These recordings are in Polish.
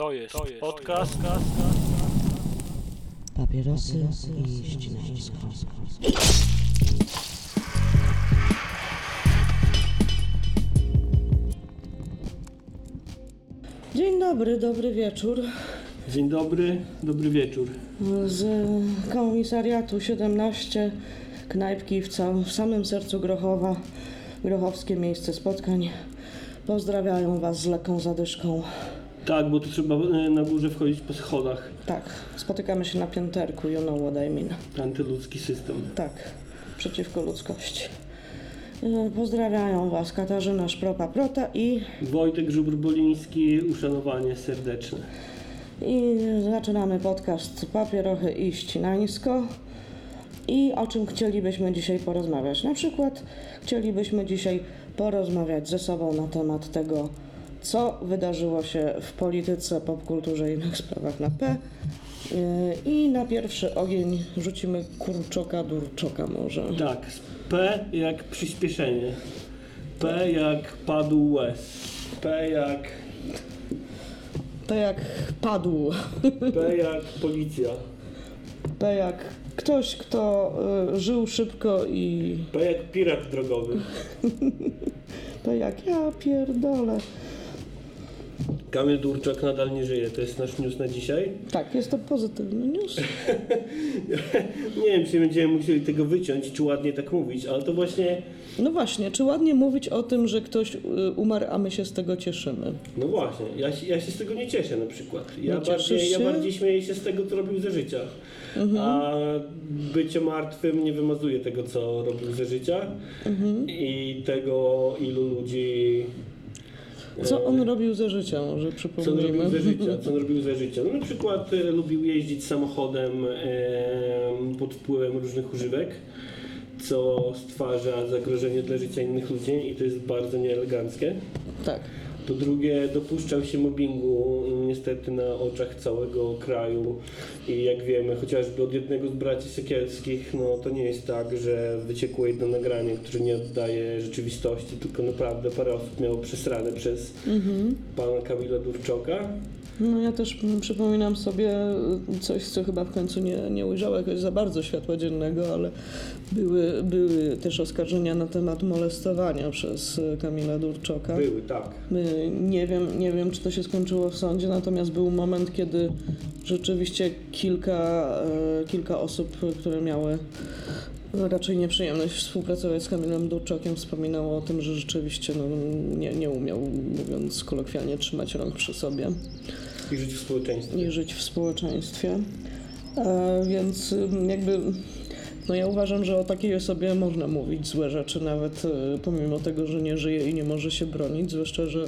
To jest, to jest podcast. Papierosy i ścinańsko. Dzień dobry, dobry wieczór. Dzień dobry, dobry wieczór. Z komisariatu 17 knajpki w, całym, w samym sercu Grochowa, grochowskie miejsce spotkań. Pozdrawiają Was z lekką zadyszką. Tak, bo tu trzeba e, na górze wchodzić po schodach. Tak, spotykamy się na pięterku, you know what I mean. Antyludzki system. Tak, przeciwko ludzkości. E, Pozdrawiają Was Katarzyna Szpropa-Prota i, Wojtek Żubr-Boliński, uszanowanie serdeczne. i zaczynamy podcast Papierochy i Ścinańsko. I o czym chcielibyśmy dzisiaj porozmawiać? Na przykład chcielibyśmy dzisiaj porozmawiać ze sobą na temat tego, co wydarzyło się w polityce, popkulturze i innych sprawach na P. E, I na pierwszy ogień rzucimy kurczoka, durczoka może. Tak, P jak przyspieszenie. P jak padł łez. P jak... To jak padł. P jak policja. P jak ktoś, kto y, żył szybko i P jak pirat drogowy. P jak ja pierdolę. Kamil Durczak nadal nie żyje, to jest nasz news na dzisiaj. Tak, jest to pozytywny news. Nie wiem, czy będziemy musieli tego wyciąć, czy ładnie tak mówić, ale to właśnie... No właśnie, czy ładnie mówić o tym, że ktoś y, umarł, a my się z tego cieszymy? No właśnie, ja, się- ja się z tego nie cieszę na przykład. Ja, Nie bardziej, ja bardziej śmieję się z tego, co robił za życia. A bycie martwym nie wymazuje tego, co robił za życia i tego, ilu ludzi... Co on robił za życia, może co on przypomnijmy. robił za życia? Co on robił za życia? No na przykład e, lubił jeździć samochodem e, pod wpływem różnych używek, co stwarza zagrożenie dla życia innych ludzi i to jest bardzo nieeleganckie. Tak. Po drugie, dopuszczał się mobbingu mm, niestety na oczach całego kraju i jak wiemy, chociażby od jednego z braci Sekielskich, no to nie jest tak, że wyciekło jedno nagranie, które nie oddaje rzeczywistości, tylko naprawdę parę osób miało przesrane przez pana Kamila Durczoka. No ja też przypominam sobie coś, co chyba w końcu nie, nie ujrzało jakoś za bardzo światła dziennego, ale były, były też oskarżenia na temat molestowania przez Kamila Durczoka. Były, tak. Nie wiem, nie wiem, czy to się skończyło w sądzie, natomiast był moment, kiedy rzeczywiście kilka, e, kilka osób, które miały raczej nieprzyjemność współpracować z Kamilem Durczokiem, wspominało o tym, że rzeczywiście no, nie, nie umiał, mówiąc kolokwialnie, trzymać rąk przy sobie I żyć w społeczeństwie. i żyć w społeczeństwie. E, więc ym, jakby no ja uważam, że o takiej osobie można mówić złe rzeczy, nawet e, pomimo tego, że nie żyje i nie może się bronić, zwłaszcza, że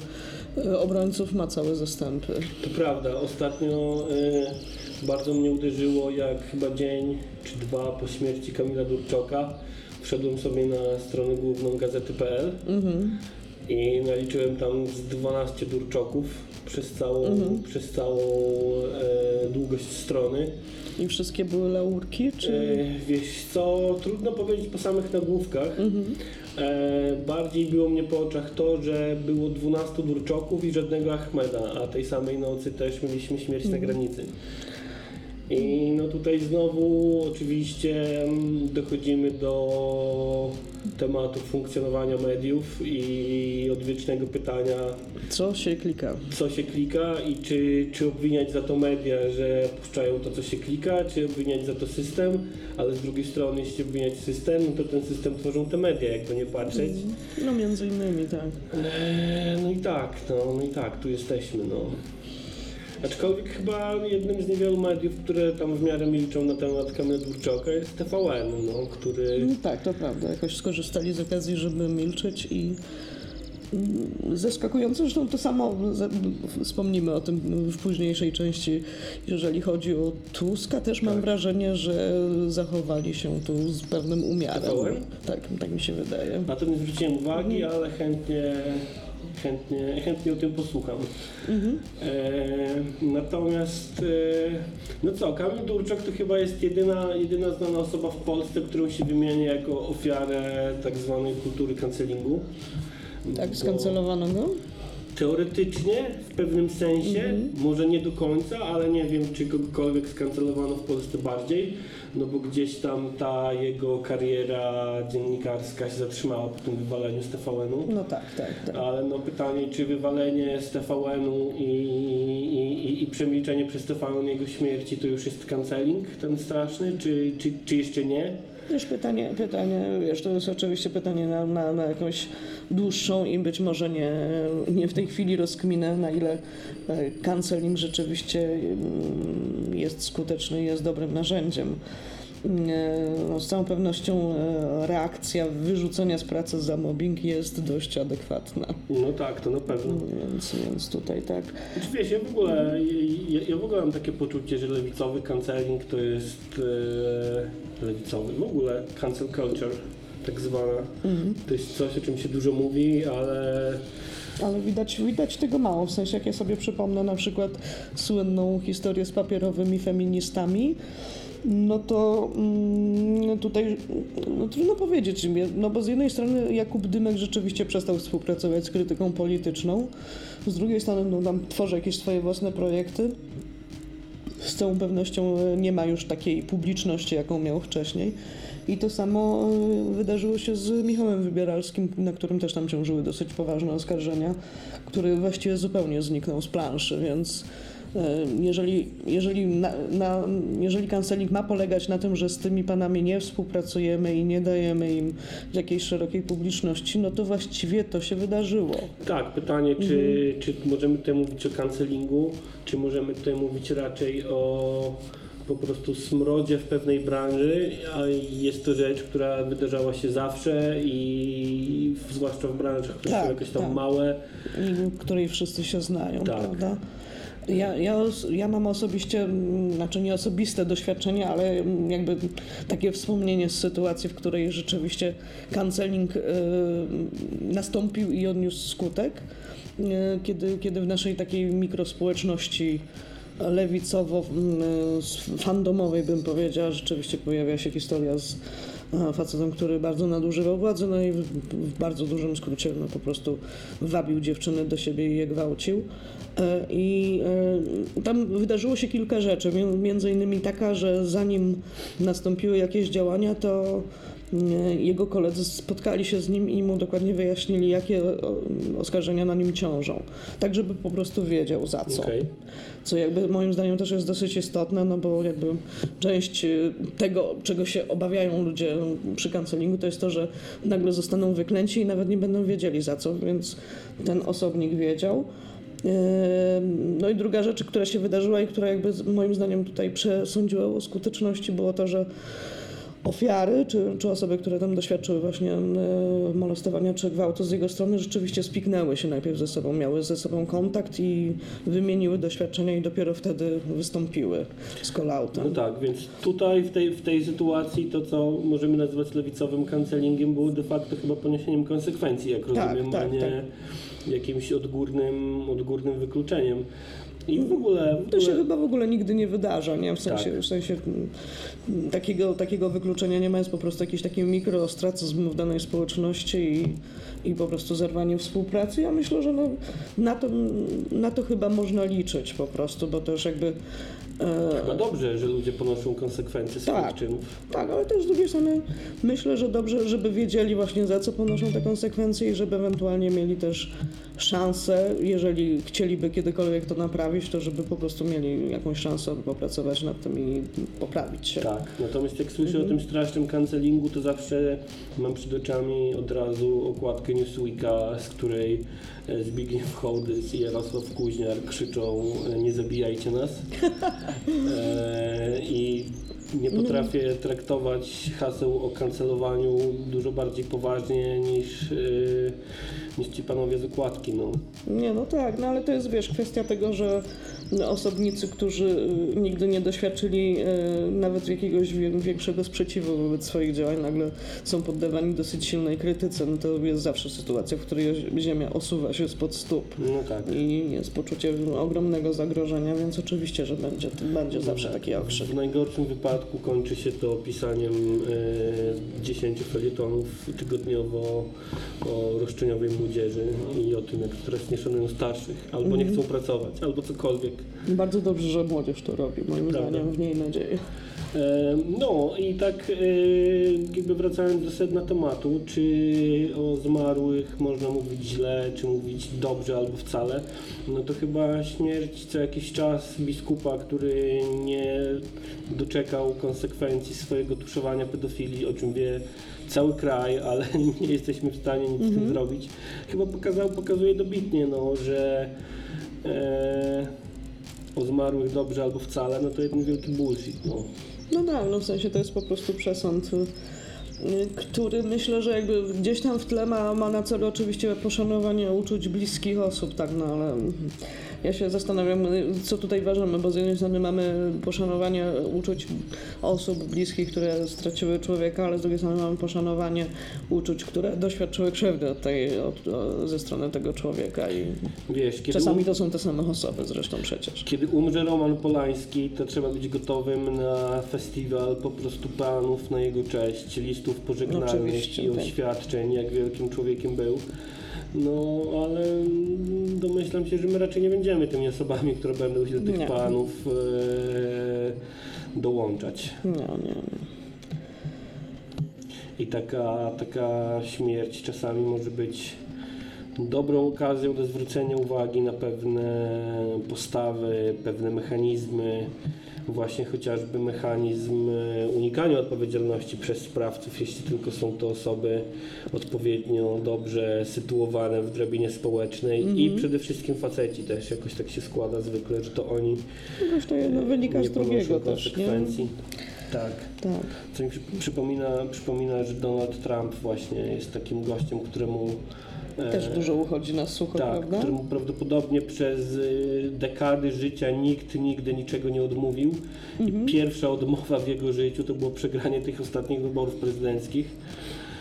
e, obrońców ma całe zastępy. To prawda, ostatnio y, bardzo mnie uderzyło, jak chyba dzień czy dwa po śmierci Kamila Durczoka wszedłem sobie na stronę główną gazety.pl Mhm. i naliczyłem tam z 12 Durczoków przez całą, Mhm. przez całą e, długość strony. I wszystkie były laurki, czy... E, wiesz co, trudno powiedzieć po samych nagłówkach. E, bardziej było mnie po oczach to, że było 12 Durczoków i żadnego Ahmeda, a tej samej nocy też mieliśmy śmierć na granicy. I no tutaj znowu oczywiście mm, dochodzimy do tematu funkcjonowania mediów i odwiecznego pytania, Co się klika? co się klika i czy, czy obwiniać za to media, że puszczają to, co się klika, czy obwiniać za to system, ale z drugiej strony, jeśli obwiniać system, no to ten system tworzą te media, jakby nie patrzeć. No między innymi, tak. Eee, No i tak, no, no i tak, tu jesteśmy, no. Aczkolwiek chyba jednym z niewielu mediów, które tam w miarę milczą na temat Kamila Durczoka jest TVN, no, który... No tak, to prawda. Jakoś skorzystali z okazji, żeby milczeć i mm, zaskakujące, zresztą to samo wspomnimy o tym w późniejszej części, jeżeli chodzi o Tuska, też mam Tak. wrażenie, że zachowali się tu z pewnym umiarem. Tak, tak mi się wydaje. Na to nie zwróciłem uwagi, ale chętnie, chętnie, chętnie o tym posłucham. E, natomiast, e, no co, Kamil Durczak to chyba jest jedyna, jedyna znana osoba w Polsce, którą się wymienia jako ofiarę tak zwanej kultury cancelingu. Tak, skancelowano go? Teoretycznie, w pewnym sensie, może nie do końca, ale nie wiem, czy kogokolwiek skancelowano w Polsce bardziej, no bo gdzieś tam ta jego kariera dziennikarska się zatrzymała po tym wywaleniu z TVN-u. No tak, tak, tak. Ale no pytanie, czy wywalenie z TVN-u i, i, i, i przemilczenie przez TVN jego śmierci to już jest canceling ten straszny, czy, czy, czy jeszcze nie? Wiesz, pytanie, pytanie, wiesz, to jest oczywiście pytanie na, na, na jakąś dłuższą i być może nie, nie w tej chwili rozkminę, na ile e, canceling rzeczywiście mm, jest skuteczny i jest dobrym narzędziem. E, No, z całą pewnością e, reakcja wyrzucenia z pracy za mobbing jest dość adekwatna. No tak, to na pewno. Więc, więc tutaj tak. Znaczy, Wiesz, ja w ogóle, ja, ja w ogóle mam takie poczucie, że lewicowy canceling to jest e, lewicowy, w ogóle cancel culture tak zwana. To jest coś, o czym się dużo mówi, ale Ale widać, widać tego mało, w sensie jak ja sobie przypomnę na przykład słynną historię z papierowymi feministami, no to mm, tutaj no, trudno powiedzieć, no bo z jednej strony Jakub Dymek rzeczywiście przestał współpracować z krytyką polityczną, z drugiej strony no, tam tworzy jakieś swoje własne projekty. Z całą pewnością nie ma już takiej publiczności, jaką miał wcześniej. I to samo e, wydarzyło się z Michałem Wybieralskim, na którym też tam ciążyły dosyć poważne oskarżenia, który właściwie zupełnie zniknął z planszy, więc jeżeli, jeżeli, na, na, jeżeli kanceling ma polegać na tym, że z tymi panami nie współpracujemy i nie dajemy im jakiejś szerokiej publiczności, no to właściwie to się wydarzyło. tak, pytanie, czy, czy możemy tutaj mówić o cancelingu, czy możemy tutaj mówić raczej o po prostu smrodzie w pewnej branży, a jest to rzecz, która wydarzała się zawsze i zwłaszcza w branżach, które Tak, są jakoś tam tak. małe. i w której wszyscy się znają, Tak. prawda? Ja, ja, ja mam osobiście, mm, znaczy nie osobiste doświadczenie, ale mm, jakby takie wspomnienie z sytuacji, w której rzeczywiście canceling y, nastąpił i odniósł skutek, y, kiedy, kiedy w naszej takiej mikrospołeczności lewicowo-fandomowej bym powiedziała, rzeczywiście pojawia się historia z e, facetem, który bardzo nadużywał władzy, no i w, w bardzo dużym skrócie no, po prostu wabił dziewczyny do siebie i je gwałcił. E, I e, tam wydarzyło się kilka rzeczy, mię- między innymi taka, że zanim nastąpiły jakieś działania, to jego koledzy spotkali się z nim i mu dokładnie wyjaśnili, jakie oskarżenia na nim ciążą. Tak, żeby po prostu wiedział za co. Okej. Co jakby moim zdaniem też jest dosyć istotne, no bo jakby część y, tego, czego się obawiają ludzie przy kancelingu, to jest to, że nagle zostaną wyklęci i nawet nie będą wiedzieli za co, więc ten osobnik wiedział. Ym, No i druga rzecz, która się wydarzyła i która jakby moim zdaniem tutaj przesądziła o skuteczności, było to, że ofiary, czy, czy osoby, które tam doświadczyły właśnie e, molestowania czy gwałtu z jego strony, rzeczywiście spiknęły się najpierw ze sobą, miały ze sobą kontakt i wymieniły doświadczenia i dopiero wtedy wystąpiły z kolautem. No tak, więc tutaj w tej, w tej sytuacji to, co możemy nazwać lewicowym cancelingiem, było de facto chyba poniesieniem konsekwencji, jak Tak, rozumiem, tak, a nie jakimś odgórnym, odgórnym wykluczeniem. I w ogóle... W To się ogóle chyba w ogóle nigdy nie wydarza, nie? W sensie, Tak. w sensie takiego, takiego wykluczenia nie ma, jest po prostu jakiś taki mikroostracyzm w danej społeczności i, i po prostu zerwanie współpracy. Ja myślę, że no, na, to, na to chyba można liczyć po prostu, bo też jakby... E, chyba dobrze, że ludzie ponoszą konsekwencje swoich Tak. czynów. tak, ale też z drugiej strony myślę, że dobrze, żeby wiedzieli właśnie za co ponoszą te konsekwencje i żeby ewentualnie mieli też szansę, jeżeli chcieliby kiedykolwiek to naprawić, to żeby po prostu mieli jakąś szansę popracować nad tym i poprawić się. Tak, natomiast jak słyszę Mhm. o tym strasznym cancelingu, to zawsze mam przed oczami od razu okładkę Newsweeka, z której e, Zbigniew Hołdys i Jarosław Kuźniar krzyczą e, nie zabijajcie nas. E, I nie potrafię traktować haseł o kancelowaniu dużo bardziej poważnie niż, e, niż ci panowie z okładki. No. Nie, no tak, no ale to jest, wiesz, kwestia tego, że osobnicy, którzy y, nigdy nie doświadczyli y, nawet jakiegoś większego sprzeciwu wobec swoich działań, nagle są poddawani dosyć silnej krytyce, no to jest zawsze sytuacja, w której ziemia osuwa się spod stóp. no tak. I jest poczucie ogromnego zagrożenia, więc oczywiście, że będzie, będzie zawsze taki okrzyk. W najgorszym wypadku kończy się to pisaniem e, 10 felietonów tygodniowo o roszczeniowej młodzieży i o tym, jak teraz nie szanują starszych, albo nie chcą pracować, albo cokolwiek. Bardzo dobrze, że młodzież to robi, moim Prawda. zdaniem, w niej nadzieję. No i tak jakby wracając do sedna tematu, czy o zmarłych można mówić źle, czy mówić dobrze albo wcale, no to chyba śmierć co jakiś czas biskupa, który nie doczekał konsekwencji swojego tuszowania pedofilii, o czym wie cały kraj, ale nie jesteśmy w stanie nic z tym zrobić, chyba pokazał, pokazuje dobitnie, no, że e, o zmarłych dobrze albo wcale, no to jeden wielki bullshit, no. No tak, no w sensie to jest po prostu przesąd, który myślę, że jakby gdzieś tam w tle ma, ma na celu oczywiście poszanowanie uczuć bliskich osób, tak, no ale ja się zastanawiam, y, co tutaj ważymy, bo z jednej strony mamy poszanowanie uczuć osób bliskich, które straciły człowieka, ale z drugiej strony mamy poszanowanie uczuć, które doświadczyły krzywdy od tej, od, o, ze strony tego człowieka i Wiesz, czasami to są te same osoby zresztą przecież. kiedy umrze Roman Polański, to trzeba być gotowym na festiwal po prostu panów na jego cześć, listów pożegnalnych Oczywiście, i tak. oświadczeń, jak wielkim człowiekiem był. No, ale domyślam się, że my raczej nie będziemy tymi osobami, które będą się do tych Nie. panów e, dołączać. Nie, nie, nie. I taka, taka śmierć czasami może być dobrą okazją do zwrócenia uwagi na pewne postawy, pewne mechanizmy, właśnie chociażby mechanizm e, unikania odpowiedzialności przez sprawców, jeśli tylko są to osoby odpowiednio dobrze sytuowane w drabinie społecznej i przede wszystkim faceci też jakoś tak się składa zwykle, że to oni Jakoś to jedno wynika nie z drugiego też, nie? Tak. Tak. Co mi przy- przypomina, przypomina, że Donald Trump właśnie jest takim gościem, któremu e, Też dużo uchodzi na sucho, tak, prawda? któremu prawdopodobnie przez y, dekady życia nikt nigdy niczego nie odmówił. Mhm. I pierwsza odmowa w jego życiu to było przegranie tych ostatnich wyborów prezydenckich.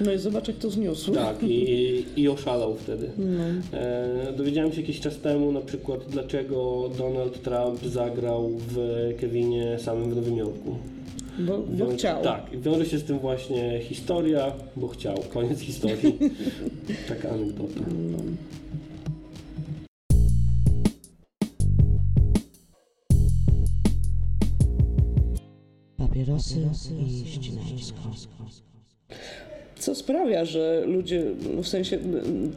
No i zobacz, jak to zniósł. Tak, i, i oszalał wtedy. No. E, dowiedziałem się jakiś czas temu na przykład, dlaczego Donald Trump zagrał w Kevinie samym w Nowym Jorku. Bo, bo Wiąże- chciał. Tak, wiąże się z tym właśnie historia, bo chciał. Koniec historii. Taka anegdota. No. Papierosy i ścinańsko. Co sprawia, że ludzie, w sensie,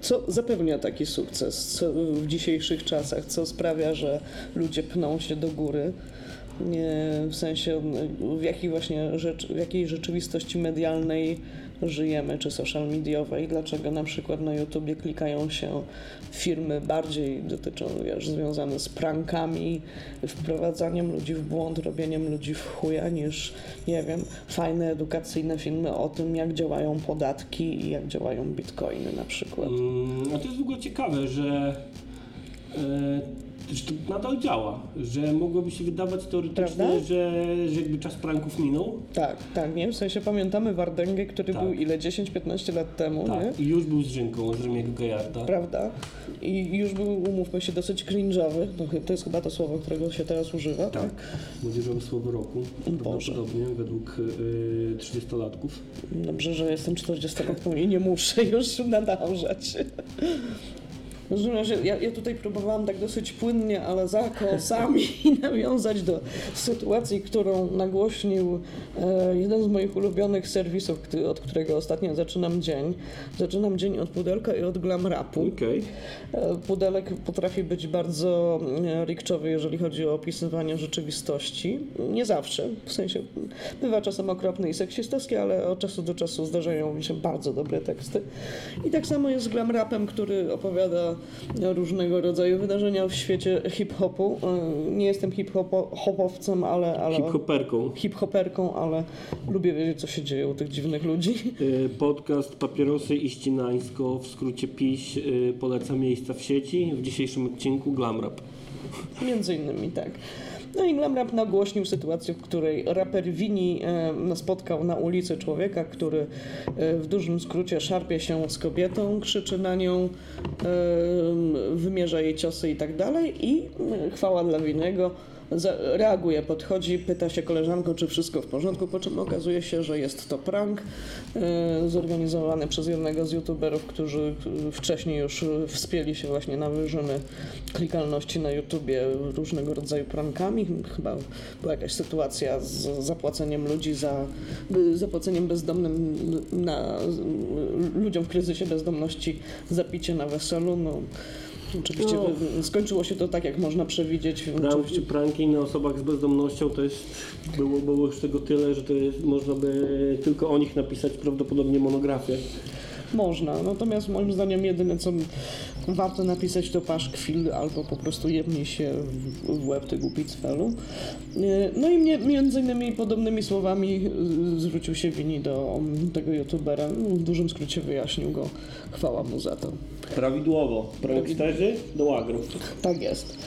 co zapewnia taki sukces co w dzisiejszych czasach? Co sprawia, że ludzie pną się do góry? W sensie, w jakiej właśnie rzecz, w jakiej rzeczywistości medialnej żyjemy, czy social mediowej? Dlaczego na przykład na YouTubie klikają się firmy bardziej dotyczą, wiesz, związane z prankami, wprowadzaniem ludzi w błąd, robieniem ludzi w chuja, niż, nie wiem, fajne edukacyjne filmy o tym, jak działają podatki i jak działają bitcoiny na przykład. Mm, A to jest w ogóle ciekawe, że, e, że to nadal działa, że mogłoby się wydawać teoretycznie, Prawda? że, że jakby czas pranków minął. Tak, tak, nie? W sensie pamiętamy Wardęgę, który Tak. był ile? 10-15 lat temu, nie? Tak, i już był z Rzynką, z Rzymiego Gajarda. Prawda? I już był, umówmy się, dosyć cringe'owy. No, to jest chyba to słowo, którego się teraz używa. Tak, młodzieżowe słowo roku, prawdopodobnie według y, 30-latków. Dobrze, że jestem 40-latką i nie muszę już nadążać. W każdym razie ja, ja tutaj próbowałam tak dosyć płynnie, ale za kosami nawiązać do sytuacji, którą nagłośnił e, jeden z moich ulubionych serwisów, który, od którego ostatnio zaczynam dzień. Zaczynam dzień od pudelka i od glam rapu. Okej. E, Pudelek potrafi być bardzo e, rikczowy, jeżeli chodzi o opisywanie rzeczywistości. Nie zawsze, w sensie bywa czasem okropny i seksistowski, ale od czasu do czasu zdarzają mi się bardzo dobre teksty. I tak samo jest z glam rapem, który opowiada różnego rodzaju wydarzenia w świecie hip-hopu. E, Nie jestem hip-hopowcem, ale, ale Hip-hoperką. hip-hoperką, ale lubię wiedzieć, co się dzieje u tych dziwnych ludzi. Y, Podcast Papierosy i Ścinańsko, w skrócie PiS, y, poleca miejsca w sieci. W dzisiejszym odcinku Glam Rap. Między innymi, tak. No i Glam Rap nagłośnił sytuację, w której raper Wini spotkał na ulicy człowieka, który w dużym skrócie szarpie się z kobietą, krzyczy na nią, wymierza jej ciosy i tak dalej i chwała dla Winego, reaguje, podchodzi, pyta się koleżanką, czy wszystko w porządku, po czym okazuje się, że jest to prank e, zorganizowany przez jednego z youtuberów, którzy wcześniej już wspięli się właśnie na wyżyny klikalności na YouTubie różnego rodzaju prankami. Chyba była jakaś sytuacja z zapłaceniem ludzi za zapłaceniem bezdomnym na ludziom w kryzysie bezdomności za picie na weselu. No, oczywiście No. skończyło się to tak, jak można przewidzieć. Prank, Oczywiście pranki na osobach z bezdomnością to jest, było, było już tego tyle, że to jest, można by tylko o nich napisać prawdopodobnie monografię. Można, natomiast moim zdaniem jedyne co warto napisać to paszkwil albo po prostu jebnij się w, łeb ty głupi cfelu. Y, No i mnie, między innymi podobnymi słowami y, zwrócił się Wini do tego youtubera. No, W dużym skrócie wyjaśnił go. Chwała mu za to. Prawidłowo. Pranksterzy do łagrów. Tak jest.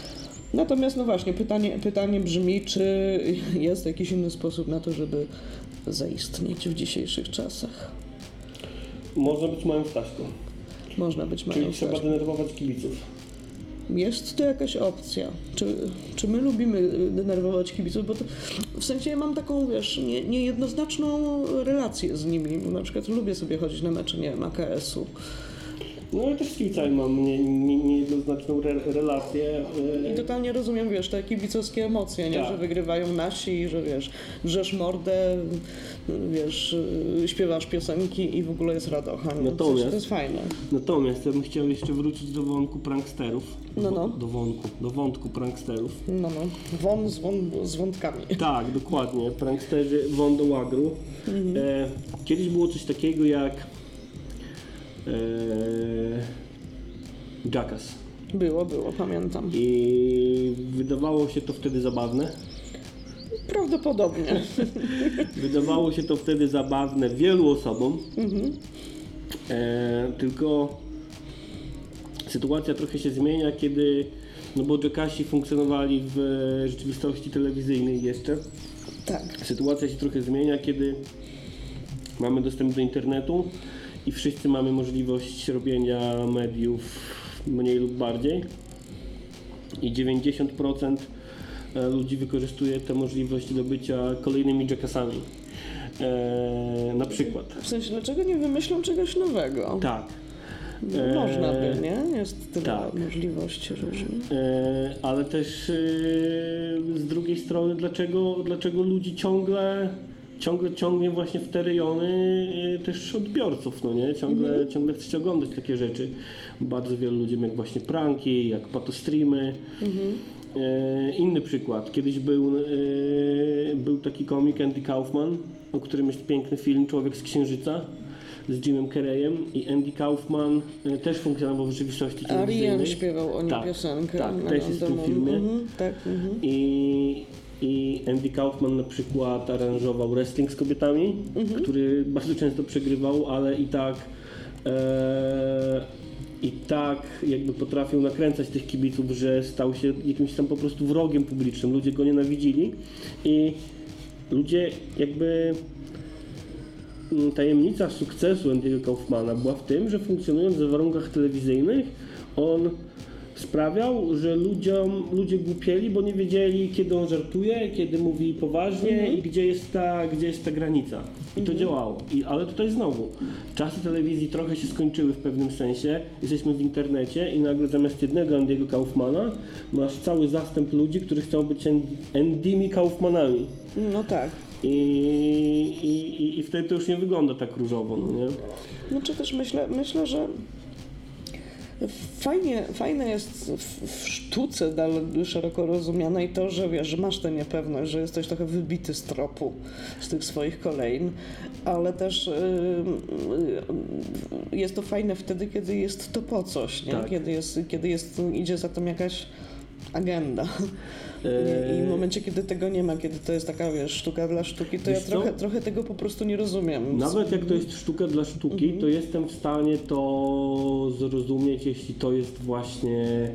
Natomiast no właśnie, pytanie, pytanie brzmi, czy jest jakiś inny sposób na to, żeby zaistnieć w dzisiejszych czasach? Można być małym Staśką. Można być Czyli małym trzeba Staszkiem. denerwować kibiców. Jest to jakaś opcja. Czy, czy my lubimy denerwować kibiców? Bo to, w sensie ja mam taką, wiesz, nie, niejednoznaczną relację z nimi. Na przykład lubię sobie chodzić na mecze, nie wiem, AKS-u. No ja też z kibicami mam nie- nie- niejednoznaczną re, relację. I e, totalnie rozumiem, wiesz, te kibicowskie emocje, nie? Tak. Że wygrywają nasi i że, wiesz, drzesz mordę, wiesz, śpiewasz piosenki i w ogóle jest radocha. Natomiast- To jest fajne. Natomiast ja bym chciał jeszcze wrócić do wątku pranksterów. No, no. Do wątku, do wątku pranksterów. No, no. Won z, won, z wątkami. Tak, dokładnie. Pranksterzy won do łagru. E, kiedyś było coś takiego jak e, Jackass. Było, było, pamiętam. I wydawało się to wtedy zabawne. Prawdopodobnie. Wydawało się to wtedy zabawne wielu osobom. E, tylko sytuacja trochę się zmienia, kiedy no bo Jackassi funkcjonowali w rzeczywistości telewizyjnej jeszcze. tak. Sytuacja się trochę zmienia, kiedy mamy dostęp do internetu i wszyscy mamy możliwość robienia mediów mniej lub bardziej. I 90% e, ludzi wykorzystuje tę możliwość do bycia kolejnymi jackassami. E, na przykład. W sensie, dlaczego nie wymyślą czegoś nowego? Tak. No, Można Eee, by, nie? Jest tyle tak. możliwości różnych. E, ale też e, z drugiej strony, dlaczego, dlaczego ludzi ciągle, ciągle ciągnie właśnie w te rejony e, też odbiorców, no nie? Ciągle, ciągle chcecie oglądać takie rzeczy. Bardzo wielu ludziom jak właśnie pranki, jak patostreamy. E, inny przykład. Kiedyś był, e, był taki komik Andy Kaufman, o którym jest piękny film Człowiek z Księżyca z Jimem Carreyem i Andy Kaufman też funkcjonował w rzeczywistości Ariel telewizyjnej. śpiewał o nim Tak, piosenkę. tak, na też jest w tym filmie. Mhm, tak, mhm. I, I Andy Kaufman na przykład aranżował wrestling z kobietami, Mhm. który bardzo często przegrywał, ale i tak e, i tak jakby potrafił nakręcać tych kibiców, że stał się jakimś tam po prostu wrogiem publicznym. Ludzie go nienawidzili i ludzie jakby mm, tajemnica sukcesu Andy'ego Kaufmana była w tym, że funkcjonując w warunkach telewizyjnych, on sprawiał, że ludziom, ludzie głupieli, bo nie wiedzieli, kiedy on żartuje, kiedy mówi poważnie i gdzie jest ta, gdzie jest ta granica. I to działało. I, ale tutaj znowu, czasy telewizji trochę się skończyły w pewnym sensie. Jesteśmy w internecie i nagle zamiast jednego Andy'ego Kaufmana masz cały zastęp ludzi, którzy chcą być Andymi Kaufmanami. No tak. I, i, i, I wtedy to już nie wygląda tak różowo, no nie? Znaczy też myślę, myślę, że fajnie, fajne jest w, w sztuce dalej szeroko rozumianej to, że wiesz, że masz tę niepewność, że jesteś trochę wybity z tropu z tych swoich kolejn, ale też yy, jest to fajne wtedy, kiedy jest to po coś, nie? Tak. Kiedy, jest, kiedy jest, idzie za tym jakaś agenda. I w momencie, kiedy tego nie ma, kiedy to jest taka, wiesz, sztuka dla sztuki, to ja Wiesz co? trochę, trochę tego po prostu nie rozumiem. Nawet jak to jest sztuka dla sztuki, Mhm. to jestem w stanie to zrozumieć, jeśli to jest właśnie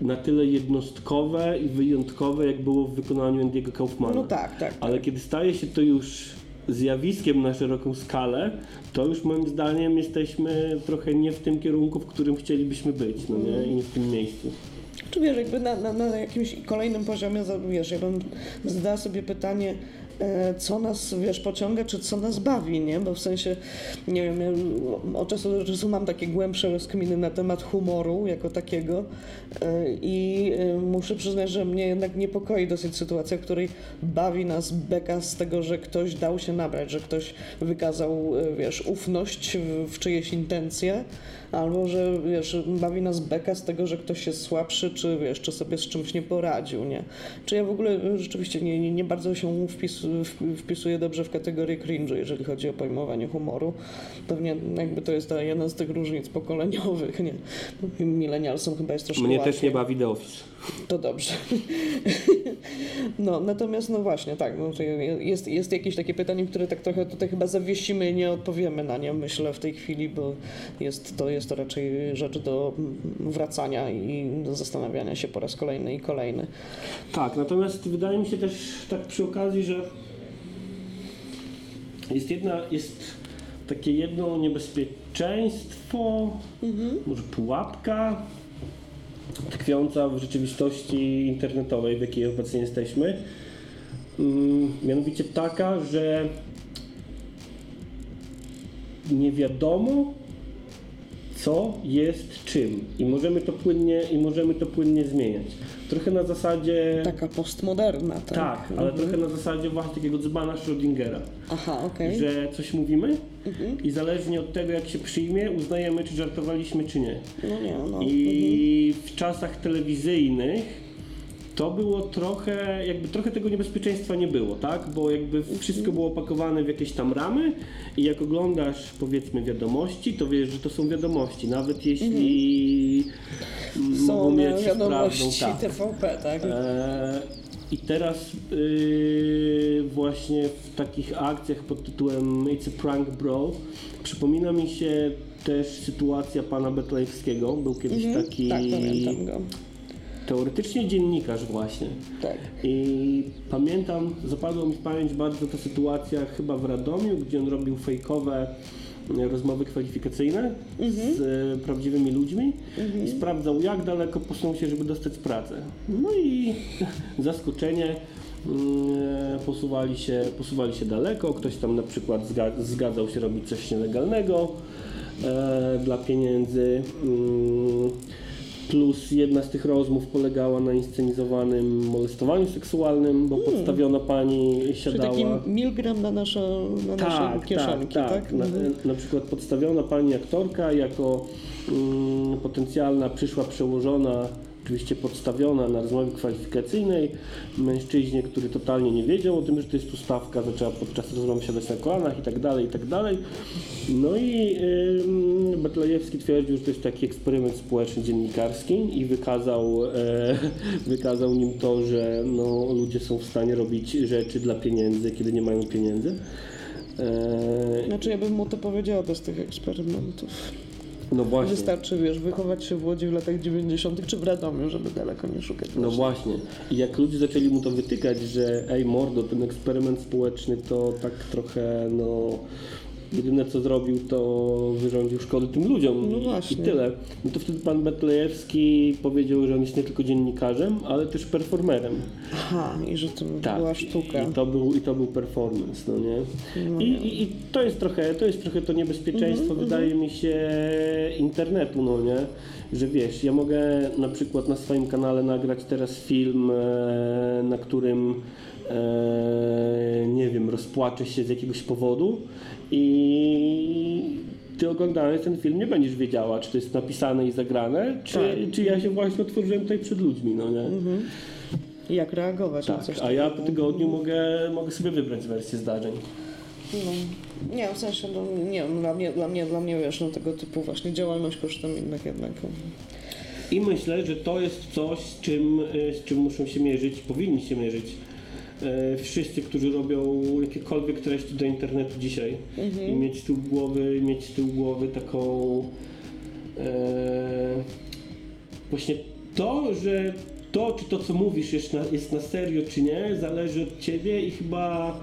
na tyle jednostkowe i wyjątkowe, jak było w wykonaniu Andy'ego Kaufmana. No tak, tak. Ale kiedy staje się to już zjawiskiem na szeroką skalę, to już moim zdaniem jesteśmy trochę nie w tym kierunku, w którym chcielibyśmy być, no nie? I nie w tym miejscu. Czy wiesz, jakby na, na, na jakimś kolejnym poziomie, wiesz, ja bym zadała sobie pytanie, e, co nas, wiesz, pociąga, czy co nas bawi, nie? Bo w sensie, nie wiem, ja od czasu do czasu mam takie głębsze rozkminy na temat humoru jako takiego e, i e, muszę przyznać, że mnie jednak niepokoi dosyć sytuacja, w której bawi nas beka z tego, że ktoś dał się nabrać, że ktoś wykazał, wiesz, ufność w, w czyjeś intencje, albo że, wiesz, bawi nas beka z tego, że ktoś jest słabszy, czy wiesz, czy sobie z czymś nie poradził, nie? Czy ja w ogóle e, rzeczywiście nie, nie, nie bardzo się wpis, wpisuję dobrze w kategorię cringe, jeżeli chodzi o pojmowanie humoru. Pewnie jakby to jest ta jedna z tych różnic pokoleniowych, nie? Millennialsom chyba jest troszkę Mnie łatwiej. też nie bawi The Office. To dobrze. No, natomiast no właśnie, tak, no, jest, jest jakieś takie pytanie, które tak trochę tutaj chyba zawiesimy i nie odpowiemy na nie, myślę, w tej chwili, bo jest to, jest to raczej rzecz do wracania i do zastanawiania się po raz kolejny i kolejny. Tak, natomiast wydaje mi się też tak przy okazji, że jest jedna, jest takie jedno niebezpieczeństwo, może pułapka tkwiąca w rzeczywistości internetowej, w jakiej obecnie jesteśmy. Mm, Mianowicie taka, że nie wiadomo, co jest czym i możemy to płynnie, i możemy to płynnie zmieniać. Trochę na zasadzie... Taka postmoderna, tak? Tak, ale trochę na zasadzie właśnie takiego dzbana Schrödingera, Aha, okej. że coś mówimy i zależnie od tego jak się przyjmie, uznajemy czy żartowaliśmy czy nie. No nie, no. I w czasach telewizyjnych to było trochę, jakby trochę tego niebezpieczeństwa nie było, tak? Bo jakby wszystko było opakowane w jakieś tam ramy i jak oglądasz powiedzmy wiadomości, to wiesz, że to są wiadomości, nawet jeśli mm, mogą Są mieć z wiadomości prawdą, tak. TVP, tak? E, I teraz yy, właśnie w takich akcjach pod tytułem It's a Prank Bro przypomina mi się też sytuacja pana Betlejewskiego. Był kiedyś Mhm, taki Tak, pamiętam go. Teoretycznie dziennikarz właśnie. Tak. I pamiętam, zapadła mi w pamięć bardzo ta sytuacja chyba w Radomiu, gdzie on robił fejkowe e, rozmowy kwalifikacyjne z e, prawdziwymi ludźmi i sprawdzał jak daleko posunął się, żeby dostać pracę. No i zaskoczenie mm, posuwali się, posuwali się daleko, ktoś tam na przykład zga- zgadzał się robić coś nielegalnego e, dla pieniędzy. Mm, Plus jedna z tych rozmów polegała na inscenizowanym molestowaniu seksualnym, bo podstawiona pani Czyli siadała... taki milgram na, nasze, na nasze Tak, kieszonki, tak, tak? tak. Na, Mhm. na przykład podstawiona pani aktorka jako mm, potencjalna przyszła przełożona, oczywiście podstawiona na rozmowie kwalifikacyjnej, mężczyźnie, który totalnie nie wiedział o tym, że to jest ustawka, zaczęła podczas rozmowy siadać na kolanach i tak dalej, i tak dalej. No i ym, Betlejewski twierdził, że to jest taki eksperyment społeczny dziennikarski i wykazał, e, wykazał nim to, że no, ludzie są w stanie robić rzeczy dla pieniędzy, kiedy nie mają pieniędzy. E, Znaczy ja bym mu to powiedziała bez tych eksperymentów. No właśnie. Wystarczy, wiesz, wychować się w Łodzi w latach 90. czy w Radomiu, żeby daleko nie szukać. No właśnie. I jak ludzie zaczęli mu to wytykać, że ej mordo, ten eksperyment społeczny to tak trochę, no... Jedyne co zrobił, to wyrządził szkody tym ludziom No i, i tyle. No to wtedy pan Betlejewski powiedział, że on jest nie tylko dziennikarzem, ale też performerem. Aha, i że to Tak. była sztuka. I to był, i to był performance, no nie? No I, i, I to jest trochę, to jest trochę to niebezpieczeństwo, Mhm, wydaje mi się, internetu, no nie? Że wiesz, ja mogę na przykład na swoim kanale nagrać teraz film, e, na którym e, nie wiem, rozpłaczę się z jakiegoś powodu i ty oglądając ten film nie będziesz wiedziała, czy to jest napisane i zagrane, czy, Tak. czy ja się właśnie otworzyłem tutaj przed ludźmi, no nie? Jak reagować na Tak, coś a ja po tygodniu mogę, mogę sobie wybrać wersję zdarzeń. No, nie, w sensie, no, nie dla mnie, dla mnie, dla mnie, wiesz, no tego typu właśnie działalność kosztem innych jednak. I myślę, że to jest coś, z czym, y, z czym muszą się mierzyć, powinni się mierzyć wszyscy, którzy robią jakiekolwiek treści do internetu dzisiaj. I mieć tyłu głowy, mieć tyłu głowy taką e, właśnie to, że to, czy to, co mówisz, jest na, jest na serio, czy nie, zależy od ciebie i chyba,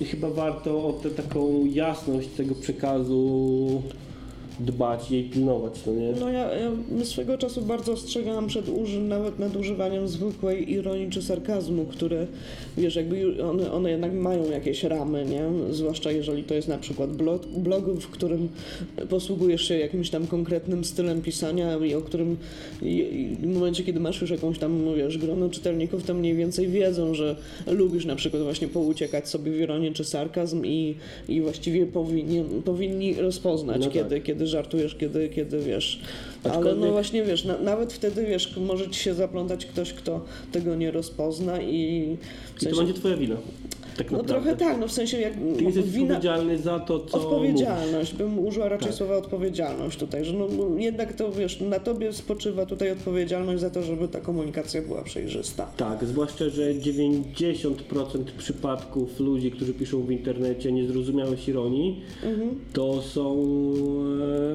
i chyba warto o tę taką jasność tego przekazu dbać i jej pilnować, no nie? No ja, ja swego czasu bardzo ostrzegałam przed uży, nawet nadużywaniem zwykłej ironii czy sarkazmu, które, wiesz, jakby one, one jednak mają jakieś ramy, nie? Zwłaszcza jeżeli to jest na przykład blog, blog, w którym posługujesz się jakimś tam konkretnym stylem pisania i o którym i, w momencie, kiedy masz już jakąś tam, wiesz, grono czytelników, to mniej więcej wiedzą, że lubisz na przykład właśnie pouciekać sobie w ironię czy sarkazm i, i właściwie powinni, powinni rozpoznać, No tak. kiedy, kiedy żartujesz, kiedy, kiedy wiesz. Ale no Aczkolwiek- właśnie wiesz, na, nawet wtedy wiesz, może ci się zaplątać ktoś, kto tego nie rozpozna i w I to będzie twoja wina. Tak no trochę tak, no w sensie jak Ty jesteś wina, odpowiedzialny za to, co mówisz. odpowiedzialność, bym użyła raczej Tak. słowa odpowiedzialność tutaj, że no, no jednak to wiesz, na tobie spoczywa tutaj odpowiedzialność za to, żeby ta komunikacja była przejrzysta. Tak, zwłaszcza, że 90% przypadków ludzi, którzy piszą w internecie niezrozumiałeś ironii, Mhm. to są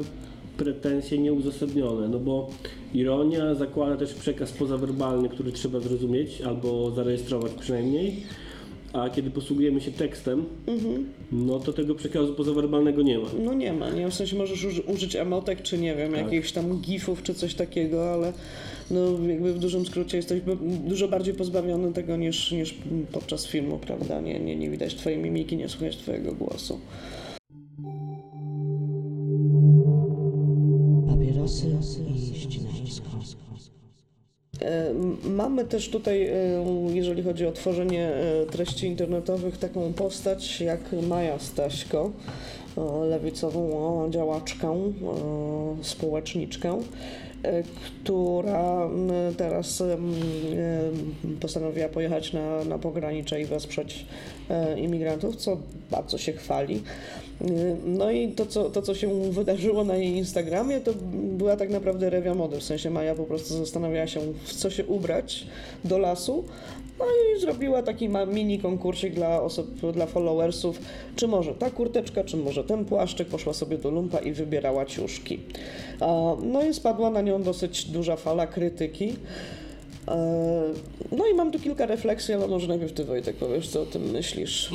e, pretensje nieuzasadnione, no bo ironia zakłada też przekaz pozawerbalny, który trzeba zrozumieć albo zarejestrować przynajmniej, a kiedy posługujemy się tekstem, no to tego przekazu pozawerbalnego nie ma. No nie ma, nie? W sensie możesz uży, użyć emotek, czy nie wiem, Tak. jakichś tam gifów, czy coś takiego, ale no jakby w dużym skrócie jesteś dużo bardziej pozbawiony tego niż, niż podczas filmu, prawda? Nie, nie, nie widać twojej mimiki, nie słychać twojego głosu. Papierosy Mamy też tutaj, e, jeżeli chodzi o tworzenie e, treści internetowych, taką postać jak Maja Staśko, e, lewicową działaczkę, e, społeczniczkę, e, która teraz postanowiła pojechać na, na pogranicze i wesprzeć e, imigrantów, co bardzo się chwali. No i to co, to, co się wydarzyło na jej Instagramie, to była tak naprawdę rewia mody. W sensie Maja po prostu zastanawiała się, w co się ubrać do lasu. No i zrobiła taki mini konkursik dla osób, dla followersów, czy może ta kurteczka, czy może ten płaszczyk. Poszła sobie do lumpa i wybierała ciuszki. No i spadła na nią dosyć duża fala krytyki. E, No i mam tu kilka refleksji, ale może najpierw ty Wojtek powiesz, co o tym myślisz.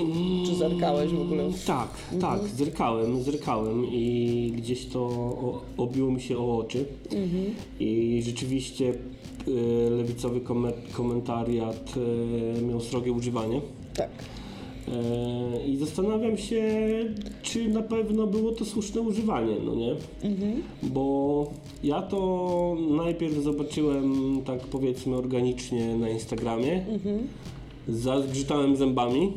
Czy zerkałeś w ogóle? Tak, tak, zerkałem, zerkałem i gdzieś to obiło mi się o oczy. I rzeczywiście e, lewicowy komen- komentariat e, miał srogie używanie. Tak. E, I zastanawiam się, czy na pewno było to słuszne używanie, no nie? Bo ja to najpierw zobaczyłem, tak powiedzmy, organicznie na Instagramie. Zazgrzytałem zębami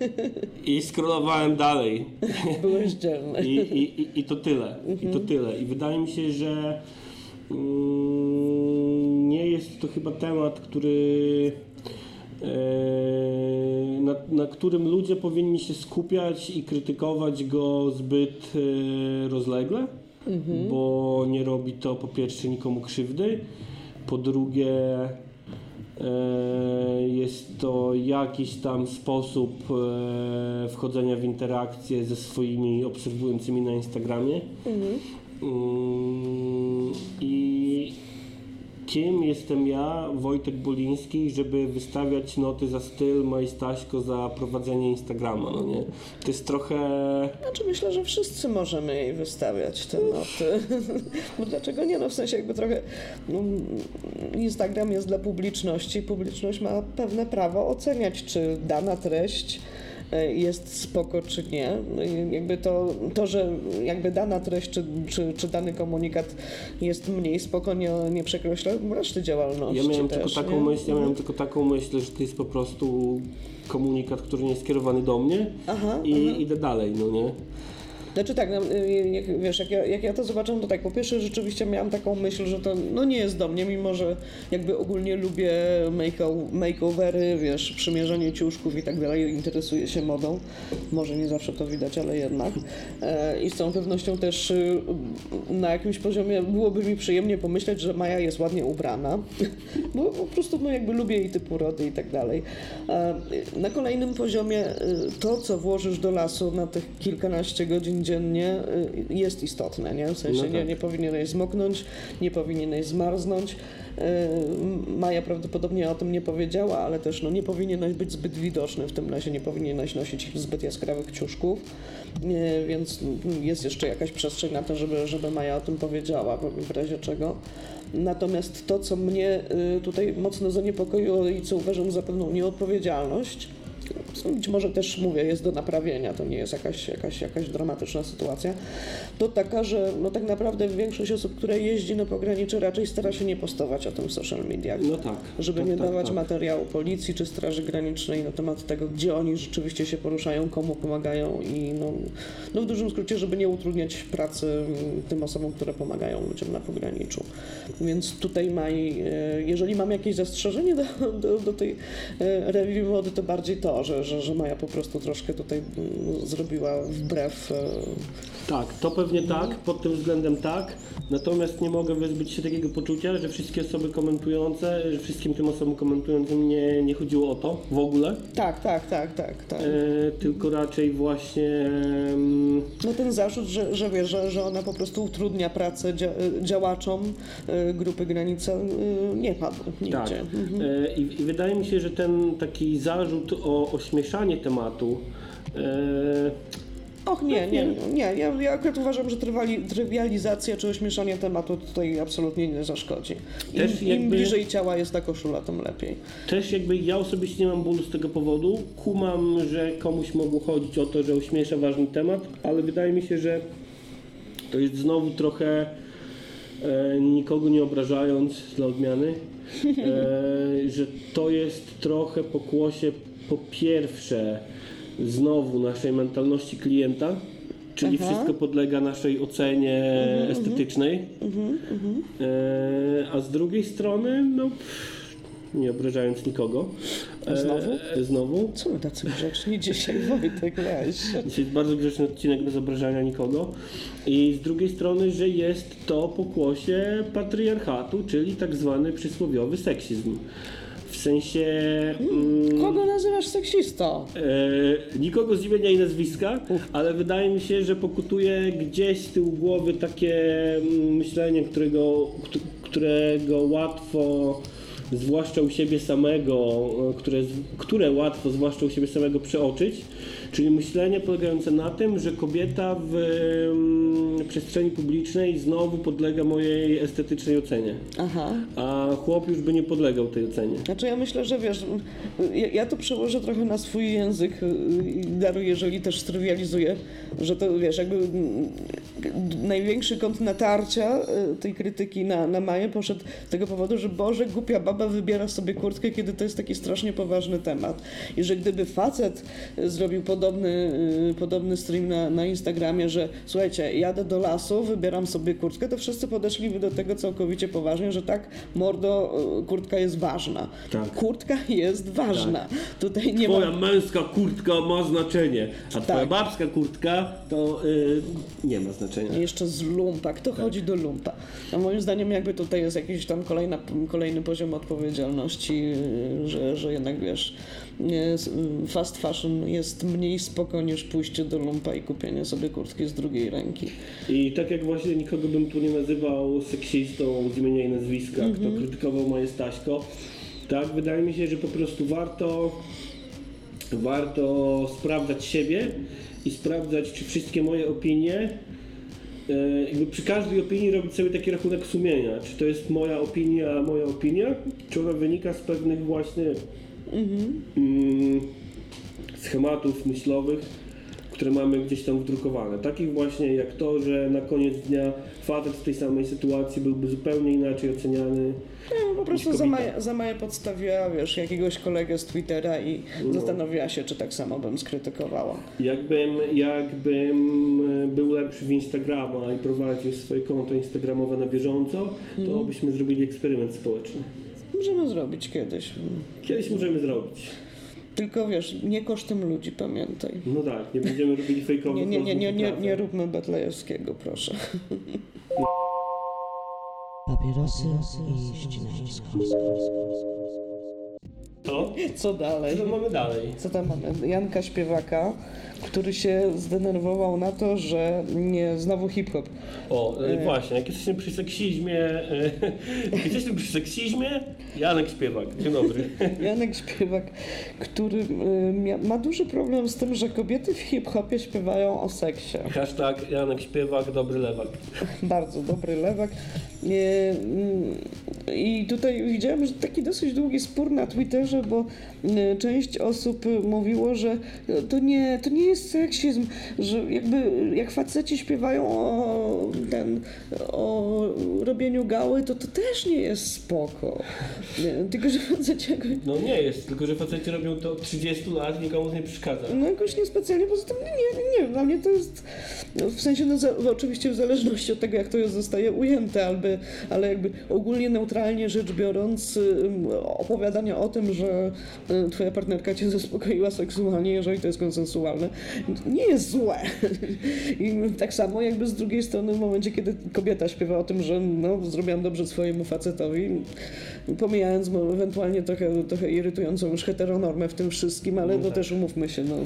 i scrollowałem dalej. Byłeś. I, i, i, I to tyle. I to tyle. I wydaje mi się, że mm, nie jest to chyba temat, który na, na którym ludzie powinni się skupiać i krytykować go zbyt e, rozlegle, bo nie robi to po pierwsze nikomu krzywdy, po drugie e, jest to jakiś tam sposób e, wchodzenia w interakcję ze swoimi obserwującymi na Instagramie. Mm, I kim jestem ja, Wojtek Boliński, żeby wystawiać noty za styl, Majstaśko za prowadzenie Instagrama, no nie? To jest trochę... Znaczy myślę, że wszyscy możemy jej wystawiać te noty. Bo dlaczego nie? No w sensie jakby trochę no, Instagram jest dla publiczności. Publiczność ma pewne prawo oceniać, czy dana treść jest spoko, czy nie. No jakby to, to że jakby dana treść, czy, czy, czy dany komunikat jest mniej spoko, nie, nie przekreśla reszty działalności Ja miałem też, tylko taką nie? myśl, ja miałem tylko taką myśl, że to jest po prostu komunikat, który nie jest skierowany do mnie Aha, i idę dalej, no nie? Znaczy tak, no, y, jak, wiesz, jak ja, jak ja to zobaczyłam, to tak, po pierwsze rzeczywiście miałam taką myśl, że to no nie jest do mnie, mimo że jakby ogólnie lubię make- makeovery, wiesz, przymierzanie ciuszków i tak dalej, interesuję się modą, może nie zawsze to widać, ale jednak. E, I z całą pewnością też y, na jakimś poziomie byłoby mi przyjemnie pomyśleć, że Maja jest ładnie ubrana, bo po prostu no jakby lubię jej typu rody i tak dalej. E, Na kolejnym poziomie y, to, co włożysz do lasu na tych kilkanaście godzin dziennie y, jest istotne, nie? W sensie No nie, tak. nie powinieneś zmoknąć, nie powinieneś zmarznąć Maja prawdopodobnie o tym nie powiedziała, ale też no, nie powinieneś być zbyt widoczny w tym lesie, nie powinieneś nosić zbyt jaskrawych ciuszków, e, więc jest jeszcze jakaś przestrzeń na to, żeby, żeby Maja o tym powiedziała, w razie czego. Natomiast to, co mnie y, tutaj mocno zaniepokoiło i co uważam za pewną nieodpowiedzialność, być może też mówię, jest do naprawienia, to nie jest jakaś, jakaś, jakaś dramatyczna sytuacja, to taka, że no tak naprawdę większość osób, które jeździ na pogranicze raczej stara się nie postować o tym w social mediach. No tak. Żeby tak, nie tak, dawać tak. materiału policji czy Straży Granicznej na temat tego, gdzie oni rzeczywiście się poruszają, komu pomagają i no, no w dużym skrócie, żeby nie utrudniać pracy mm, tym osobom, które pomagają ludziom na pograniczu. Więc tutaj Maj, e, jeżeli mam jakieś zastrzeżenie do, do, do tej e, review mody, to bardziej to, że, że, że Maja po prostu troszkę tutaj mm, zrobiła wbrew. E, Tak, to pewnie tak, pod tym względem tak. Natomiast nie mogę wyzbyć się takiego poczucia, że wszystkie osoby komentujące, że wszystkim tym osobom komentującym nie, nie chodziło o to w ogóle. Tak, tak, tak, tak, tak. E, tylko raczej właśnie No ten zarzut, że, że wiesz, że, że ona po prostu utrudnia pracę dzia, działaczom e, grupy Granica e, nie padł nigdzie. Tak. Mhm. E, I, I wydaje mi się, że ten taki zarzut o ośmieszanie tematu. E, Och nie, nie, nie. Ja, ja akurat uważam, że trywali, trywializacja czy ośmieszanie tematu tutaj absolutnie nie zaszkodzi. Im, Też im jakby- bliżej ciała jest ta koszula, tym lepiej. też jakby ja osobiście nie mam bólu z tego powodu. Kumam, że komuś mogło chodzić o to, że ośmiesza ważny temat, ale wydaje mi się, że to jest znowu trochę e, nikogo nie obrażając dla odmiany, e, że to jest trochę pokłosie po pierwsze znowu naszej mentalności klienta, czyli Aha. wszystko podlega naszej ocenie estetycznej, e, a z drugiej strony, no nie obrażając nikogo, A znowu? E, znowu Co my tacy grzeczni dzisiaj, Wojtek, weź. Dzisiaj jest bardzo grzeczny odcinek bez obrażania nikogo. I z drugiej strony, że jest to pokłosie patriarchatu, czyli tak zwany przysłowiowy seksizm. W sensie. Mm, Kogo nazywasz seksistą? e, nikogo z imienia i nazwiska, ale wydaje mi się, że pokutuje gdzieś z tyłu głowy takie mm, myślenie, którego, któ- którego łatwo. Zwłaszcza u siebie samego, e, które, które łatwo, zwłaszcza u siebie samego przeoczyć, czyli myślenie polegające na tym, że kobieta w przestrzeni publicznej znowu podlega mojej estetycznej ocenie, Aha. a chłop już by nie podlegał tej ocenie. Znaczy ja myślę, że wiesz, ja, ja to przełożę trochę na swój język y, i daruję, jeżeli też strywializuję, że to wiesz, jakby największy kąt natarcia y, tej krytyki na, na Maję poszedł z tego powodu, że Boże, głupia baba wybiera sobie kurtkę, kiedy to jest taki strasznie poważny temat. I że gdyby facet zrobił podobny, y, podobny stream na, na Instagramie, że słuchajcie, jadę do lasu, wybieram sobie kurtkę, to wszyscy podeszliby do tego całkowicie poważnie, że tak, mordo, y, kurtka jest ważna. Tak. Kurtka jest ważna. Tutaj nie Twoja ma... męska kurtka ma znaczenie, a twoja Tak. babska kurtka to y, nie ma znaczenia. Jeszcze z lumpa. Kto chodzi do lumpa? A moim zdaniem jakby tutaj jest jakiś tam kolejna, kolejny poziom odpowiedzialności, yy, że, że jednak wiesz, yy, fast fashion jest mniej spoko niż pójście do lumpa i kupienie sobie kurtki z drugiej ręki. I tak jak właśnie nikogo bym tu nie nazywał seksistą z imienia i nazwiska, kto krytykował moje Staśko, tak wydaje mi się, że po prostu warto warto sprawdzać siebie i sprawdzać, czy wszystkie moje opinie e, jakby przy każdej opinii robić sobie taki rachunek sumienia, czy to jest moja opinia, moja opinia, czy ona wynika z pewnych właśnie mm, schematów myślowych, które mamy gdzieś tam wdrukowane. Takich właśnie jak to, że na koniec dnia facet w tej samej sytuacji byłby zupełnie inaczej oceniany. No, po prostu Niż za kobieta. Maję, za Maję podstawiła, wiesz, jakiegoś kolegę z Twittera i zastanowiła się, czy tak samo bym skrytykowała. Jakbym, jakbym e, był lepszy w Instagrama i prowadził swoje konto instagramowe na bieżąco, to byśmy zrobili eksperyment społeczny. Możemy zrobić kiedyś. Kiedyś możemy zrobić. Tylko wiesz, nie kosztem ludzi, pamiętaj. No tak, nie będziemy robili fejkowych Nie, nie, nie, nie, nie, róbmy Betlejewskiego, proszę. Papierosy i ścinańsko. To? Co dalej? Co mamy dalej? Co tam mamy? Janka Śpiewaka, który się zdenerwował na to, że nie znowu hip-hop. O, e, właśnie, jak jesteśmy przy seksizmie, e, jak jesteśmy przy seksizmie, Janek Śpiewak, dzień dobry. Janek Śpiewak, który y, ma duży problem z tym, że kobiety w hip-hopie śpiewają o seksie. Hashtag Janek Śpiewak, dobry lewak. Bardzo dobry lewak. Nie, I tutaj widziałem, że taki dosyć długi spór na Twitterze, bo y, część osób y, mówiło, że y, to nie, to nie jest seksizm, że jakby jak faceci śpiewają o, ten, o robieniu gały, to to też nie jest spoko. Nie, tylko, że faceci jakoś, No nie jest, tylko że faceci robią to od 30 lat i nikomu nie przeszkadza. no jakoś niespecjalnie, poza tym nie, nie wiem, dla mnie to jest no, w sensie, no, za, oczywiście w zależności od tego, jak to zostaje ujęte, albo, ale jakby ogólnie neutralnie rzecz biorąc, opowiadanie o tym, że y, twoja partnerka cię zaspokoiła seksualnie, jeżeli to jest konsensualne, nie jest złe. I tak samo jakby z drugiej strony w momencie, kiedy kobieta śpiewa o tym, że no, zrobiłam dobrze swojemu facetowi, pomijając ewentualnie trochę, trochę irytującą już heteronormę w tym wszystkim, ale No to tak. też umówmy się, no,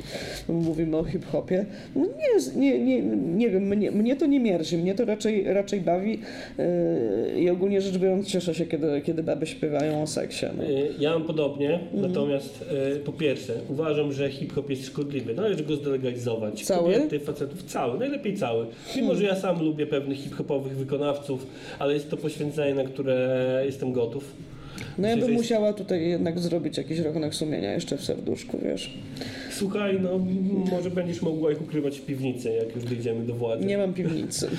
no mówimy o hip-hopie. No nie, nie, nie, nie wiem, mnie, mnie to nie mierzi, mnie to raczej, raczej bawi yy, i ogólnie rzecz biorąc cieszę się, kiedy, kiedy baby śpiewają o seksie. No. Y, Ja mam podobnie, Mhm. natomiast y, po pierwsze uważam, że hip-hop jest szkodliwy. Należy go zdelegalizować. Cały? Kobiety, facetów, cały, najlepiej cały. Mimo, że ja sam lubię pewnych hip-hopowych wykonawców, ale jest to poświęcenie, na które jestem gotów. No ja bym jest- musiała tutaj jednak zrobić jakiś rachunek sumienia jeszcze w serduszku, wiesz. Słuchaj, no może będziesz mogła ich ukrywać w piwnicy, jak już dojdziemy do władzy. Nie mam piwnicy.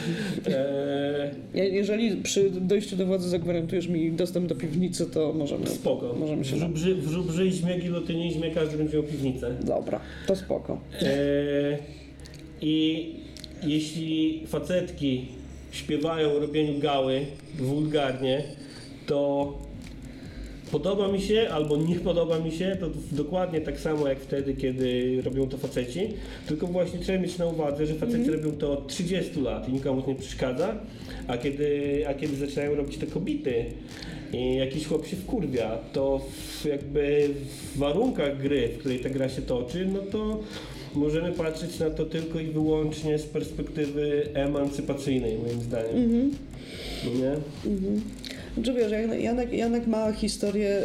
Je- Jeżeli przy dojściu do władzy zagwarantujesz mi dostęp do piwnicy, to możemy... spoko. Możemy się... W żubrzy, w żubrzy i lotynizmie każdy będzie miał piwnicę. Dobra, to spoko. Eee, I jeśli facetki śpiewają o robieniu gały wulgarnie, to podoba mi się albo nie podoba mi się, to dokładnie tak samo jak wtedy, kiedy robią to faceci, tylko właśnie trzeba mieć na uwadze, że faceci robią to od 30 lat i nikomu to nie przeszkadza, a kiedy, a kiedy zaczynają robić to kobiety i jakiś chłop się wkurwia, to w, jakby w warunkach gry, w której ta gra się toczy, no to możemy patrzeć na to tylko i wyłącznie z perspektywy emancypacyjnej, moim zdaniem. No nie? Znaczy wiesz, Janek- Janek, ma historię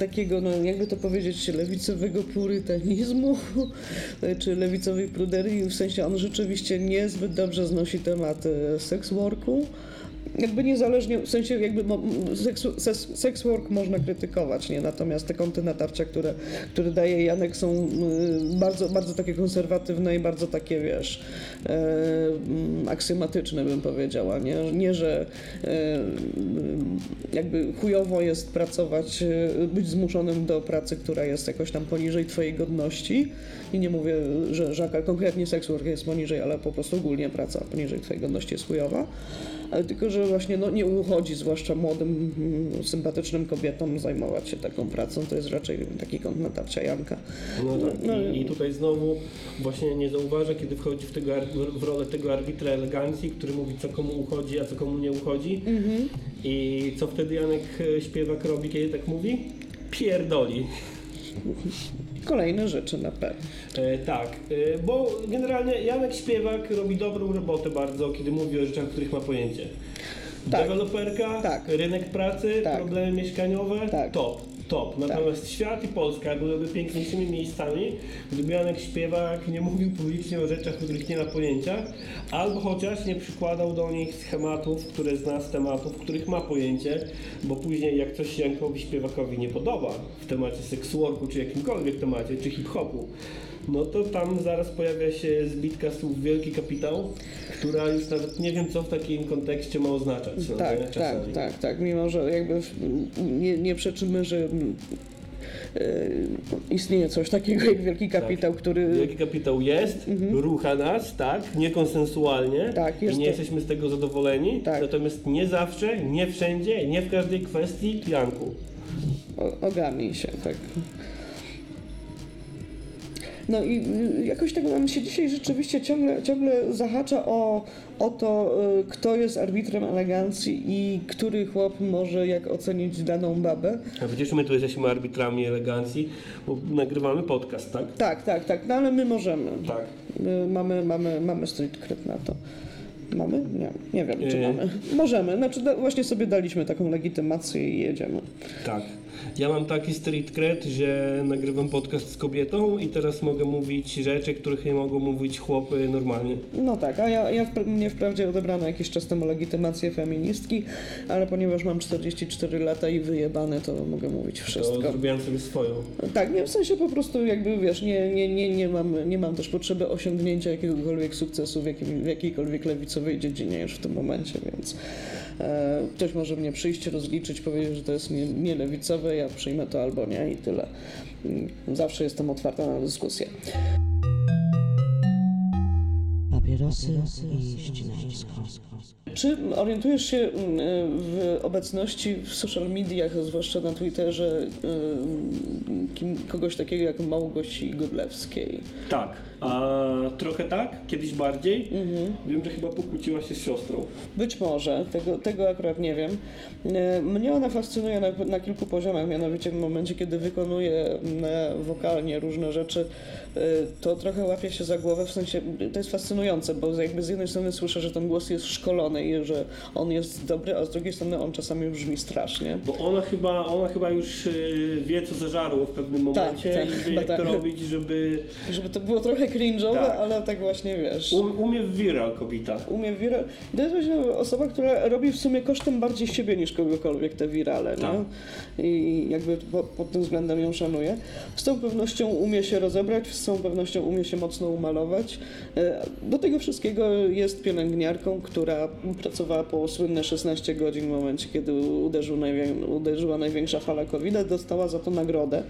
takiego, no jakby to powiedzieć, lewicowego purytanizmu, czy lewicowej pruderii, w sensie on rzeczywiście niezbyt dobrze znosi temat e, sex worku. Jakby niezależnie, w sensie jakby sex work można krytykować, nie? Natomiast te kąty natarcia, które, które daje Janek są y, bardzo, bardzo takie konserwatywne i bardzo takie, wiesz, e, mm, aksjomatyczne bym powiedziała, nie? Nie, że e, jakby chujowo jest pracować, e, być zmuszonym do pracy, która jest jakoś tam poniżej twojej godności i nie mówię, że, że konkretnie sex work jest poniżej, ale po prostu ogólnie praca poniżej twojej godności jest chujowa. Ale tylko, że właśnie no, nie uchodzi, zwłaszcza młodym, mm, sympatycznym kobietom zajmować się taką pracą. To jest raczej taki kąt natarcia Janka. No tak. No, I, I tutaj znowu właśnie nie zauważa, kiedy wchodzi w, tego, w rolę tego arbitra elegancji, który mówi, co komu uchodzi, a co komu nie uchodzi. I co wtedy Janek e, Śpiewak robi, kiedy tak mówi? Pierdoli. Kolejne rzeczy na P. E, tak, e, bo generalnie Janek Śpiewak robi dobrą robotę bardzo, kiedy mówi o rzeczach, których ma pojęcie. Tak. Deweloperka, Tak. rynek pracy, Tak. problemy mieszkaniowe, Tak. top, top. Natomiast świat i Polska byłyby piękniejszymi miejscami, gdyby Janek Śpiewak nie mówił publicznie o rzeczach, których nie ma pojęcia, albo chociaż nie przykładał do nich schematów, które zna z tematów, których ma pojęcie, bo później jak coś się Jankowi Śpiewakowi nie podoba w temacie seksworku, czy jakimkolwiek temacie, czy hip-hopu, no to tam zaraz pojawia się zbitka słów wielki kapitał, która już nawet nie wiem co w takim kontekście ma oznaczać. No? Tak, tak, Czasami. tak, tak. Mimo, że jakby nie, nie przeczymy, że mm, e, istnieje coś takiego jak wielki kapitał, który Wielki kapitał jest, rucha nas, tak, niekonsensualnie Mhm. Tak, jest i nie to- jesteśmy z tego zadowoleni, Tak. natomiast nie zawsze, nie wszędzie, nie w każdej kwestii Janku. o- ogarnij się, tak. No i y, jakoś tego nam się dzisiaj rzeczywiście ciągle, ciągle zahacza o, o to, y, kto jest arbitrem elegancji i który chłop może jak ocenić daną babę. A przecież my tu jesteśmy arbitrami elegancji, bo nagrywamy podcast, tak? Tak, tak, tak, no ale my możemy. Tak. My mamy, mamy, mamy street cred na to. Mamy? Nie, nie wiem, czy Nie. mamy. Możemy, znaczy da, właśnie sobie daliśmy taką legitymację i jedziemy. Tak. Ja mam taki street cred, że nagrywam podcast z kobietą i teraz mogę mówić rzeczy, których nie mogą mówić chłopy normalnie. No tak, a ja, ja wpra- mnie wprawdzie odebrano jakiś czas temu legitymację feministki, ale ponieważ mam 44 lata i wyjebane, to mogę mówić To wszystko. zrobiłem sobie swoją. Tak, nie, w sensie po prostu jakby wiesz, nie, nie, nie, nie, mam, nie mam też potrzeby osiągnięcia jakiegokolwiek sukcesu w, jakim, w jakiejkolwiek lewicowej dziedzinie już w tym momencie, więc ktoś może mnie przyjść, rozliczyć, powiedzieć, że to jest nie, nie lewicowe, ja przyjmę to albo nie i tyle. Mm, Zawsze jestem otwarta na dyskusję. Papierosy i ścinańsko. Czy orientujesz się mm, w obecności w social mediach, zwłaszcza na Twitterze, mm, kim, kogoś takiego jak Małgosi Godlewskiej? Tak. A trochę tak, kiedyś bardziej. Wiem, że chyba pokłóciła się z siostrą. Być może, tego, tego akurat nie wiem. E, Mnie ona fascynuje na, na kilku poziomach, mianowicie w momencie, kiedy wykonuje mm, wokalnie różne rzeczy, to trochę łapie się za głowę, w sensie to jest fascynujące, bo jakby z jednej strony słyszę, że ten głos jest szkolony że on jest dobry, a z drugiej strony on czasami brzmi strasznie. Bo ona chyba, ona chyba już y, wie, co zażarło w pewnym momencie tak, i wie, jak tak. to robić, żeby... Żeby to było trochę cringe'owe, Tak. ale tak właśnie wiesz. Um, umie w viral kobita. umie wirale. To jest właśnie osoba, która robi w sumie kosztem bardziej siebie niż kogokolwiek te wirale, Tak. nie? I jakby pod, pod tym względem ją szanuję. Z tą pewnością umie się rozebrać, z całą pewnością umie się mocno umalować. E, Do tego wszystkiego jest pielęgniarką, która pracowała po słynne 16 godzin w momencie, kiedy uderzył najwię- uderzyła największa fala covid dostała za to nagrodę.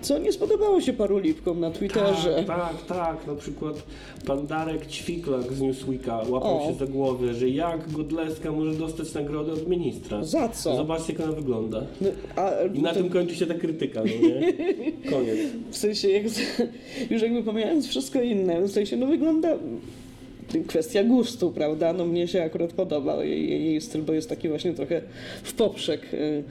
Co nie spodobało się paru lipkom na Twitterze. Tak, tak, tak. Na przykład pan Darek Ćwiklak z Newsweeka łapał O. się za głowę, że jak Godleska może dostać nagrodę od ministra. Za co? Zobaczcie, jak ona wygląda. No, A, I na tym kończy się ta krytyka, no nie? Koniec. W sensie, jak, już jakby pomijając wszystko inne, w sensie, no wygląda kwestia gustu, prawda? No mnie się akurat podoba jej, jej styl, bo jest taki właśnie trochę w poprzek y,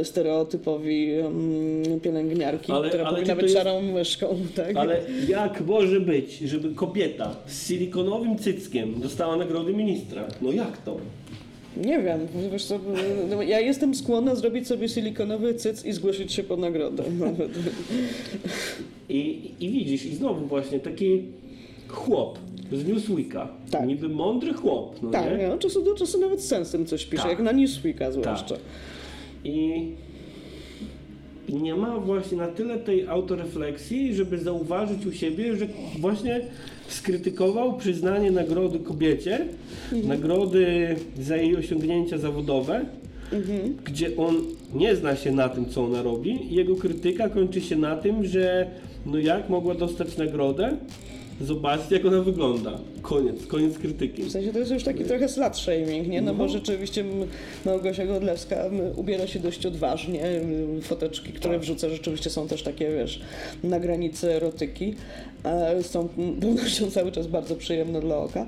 y, stereotypowi mm, pielęgniarki, Ale- która ale powinna być jest- szarą myszką, tak? Ale jak może być, żeby kobieta z silikonowym cyckiem dostała nagrody ministra? No jak to? Nie wiem, wiesz co, no, ja jestem skłonna zrobić sobie silikonowy cyc i zgłosić się po nagrodę. I, I widzisz, i znowu właśnie taki chłop z Newsweeka. Tak. Niby mądry chłop, no Tak, nie? od czasu do czasu nawet z sensem coś pisze, Tak. jak na Newsweeka zwłaszcza. I, I nie ma właśnie na tyle tej autorefleksji, żeby zauważyć u siebie, że właśnie skrytykował przyznanie nagrody kobiecie, nagrody za jej osiągnięcia zawodowe, gdzie on nie zna się na tym, co ona robi. Jego krytyka kończy się na tym, że no jak mogła dostać nagrodę? Zobaczcie, jak ona wygląda. Koniec, koniec krytyki. W sensie to jest już taki trochę slut shaming, nie? No bo No. rzeczywiście m, Małgosia Godlewska ubiera się dość odważnie. Foteczki, które Tak. wrzuca rzeczywiście są też takie, wiesz, na granicy erotyki. Są pewnością cały czas bardzo przyjemne dla oka.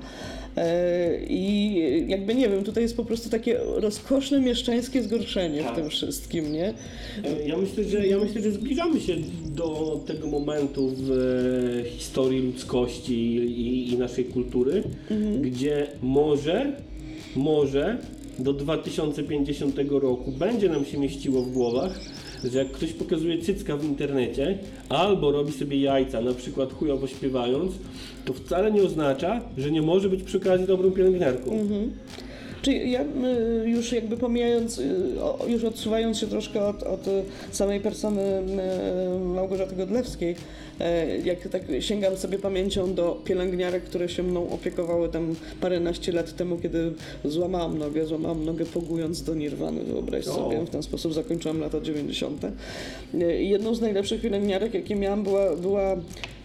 E, I jakby nie wiem, tutaj jest po prostu takie rozkoszne mieszczańskie zgorszenie w Tak. tym wszystkim, nie? E, Ja myślę, że, ja myślę, że zbliżamy się do tego momentu w e, historii ludzkości i, i naszej kultury, gdzie może, może do 2050 roku będzie nam się mieściło w głowach, że jak ktoś pokazuje cycka w internecie albo robi sobie jajca, na przykład chujowo śpiewając, to wcale nie oznacza, że nie może być przy okazji dobrą pielęgniarką. Czyli ja y, już jakby pomijając, y, już odsuwając się troszkę od, od samej persony y, Małgorzaty Godlewskiej, jak tak sięgam sobie pamięcią do pielęgniarek, które się mną opiekowały tam paręnaście lat temu, kiedy złamałam nogę, złamałam nogę pogując do nirwany, wyobraź sobie, w ten sposób zakończyłam lata 90. Y, i Jedną z najlepszych pielęgniarek, jakie miałam, była, była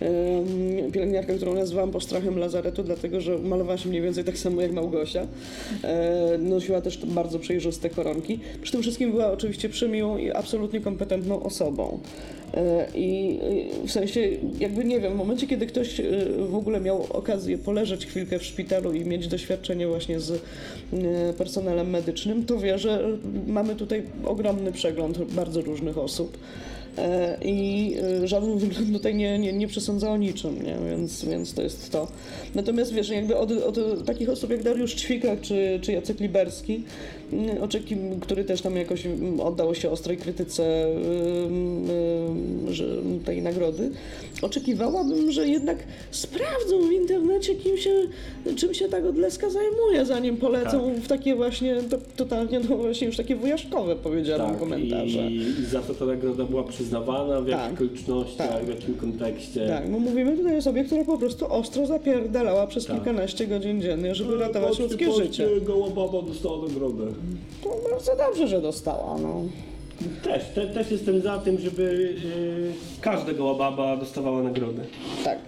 em, pielęgniarka, którą nazywałam postrachem lazaretu, dlatego że malowała się mniej więcej tak samo jak Małgosia. E, nosiła też bardzo przejrzyste koronki. Przy tym wszystkim była oczywiście przymiłą i absolutnie kompetentną osobą. E, I w sensie, jakby nie wiem, w momencie, kiedy ktoś e, w ogóle miał okazję poleżeć chwilkę w szpitalu i mieć doświadczenie właśnie z personelem medycznym, to wie, że mamy tutaj ogromny przegląd bardzo różnych osób. E, I e, żaden wygląd tutaj nie, nie, nie przesądza o niczym, nie? Więc, więc to jest to. Natomiast wiesz, jakby od, od takich osób jak Dariusz Ćwikak czy, czy Jacek Liberski, oczeki, który też tam jakoś mm, oddał się ostrej krytyce ym, że, tej nagrody, oczekiwałabym, że jednak sprawdzą w internecie, kim się, czym się ta Godleska zajmuje, zanim polecą w takie właśnie to, totalnie, no właśnie już takie wujaszkowe powiedziałam komentarze. Tak, I, I za to ta nagroda była przyznawana, w jakich Tak. okolicznościach, Tak. w jakim kontekście. Tak, no mówimy tutaj o osobie, która po prostu ostro zapierdalała przez Tak. kilkanaście godzin dziennie, żeby E, ratować ludzkie życie. Goła baba dostała nagrodę. To bardzo dobrze, że dostała, no. Też, te, też jestem za tym, żeby y, każda goła baba dostawała nagrodę. Tak.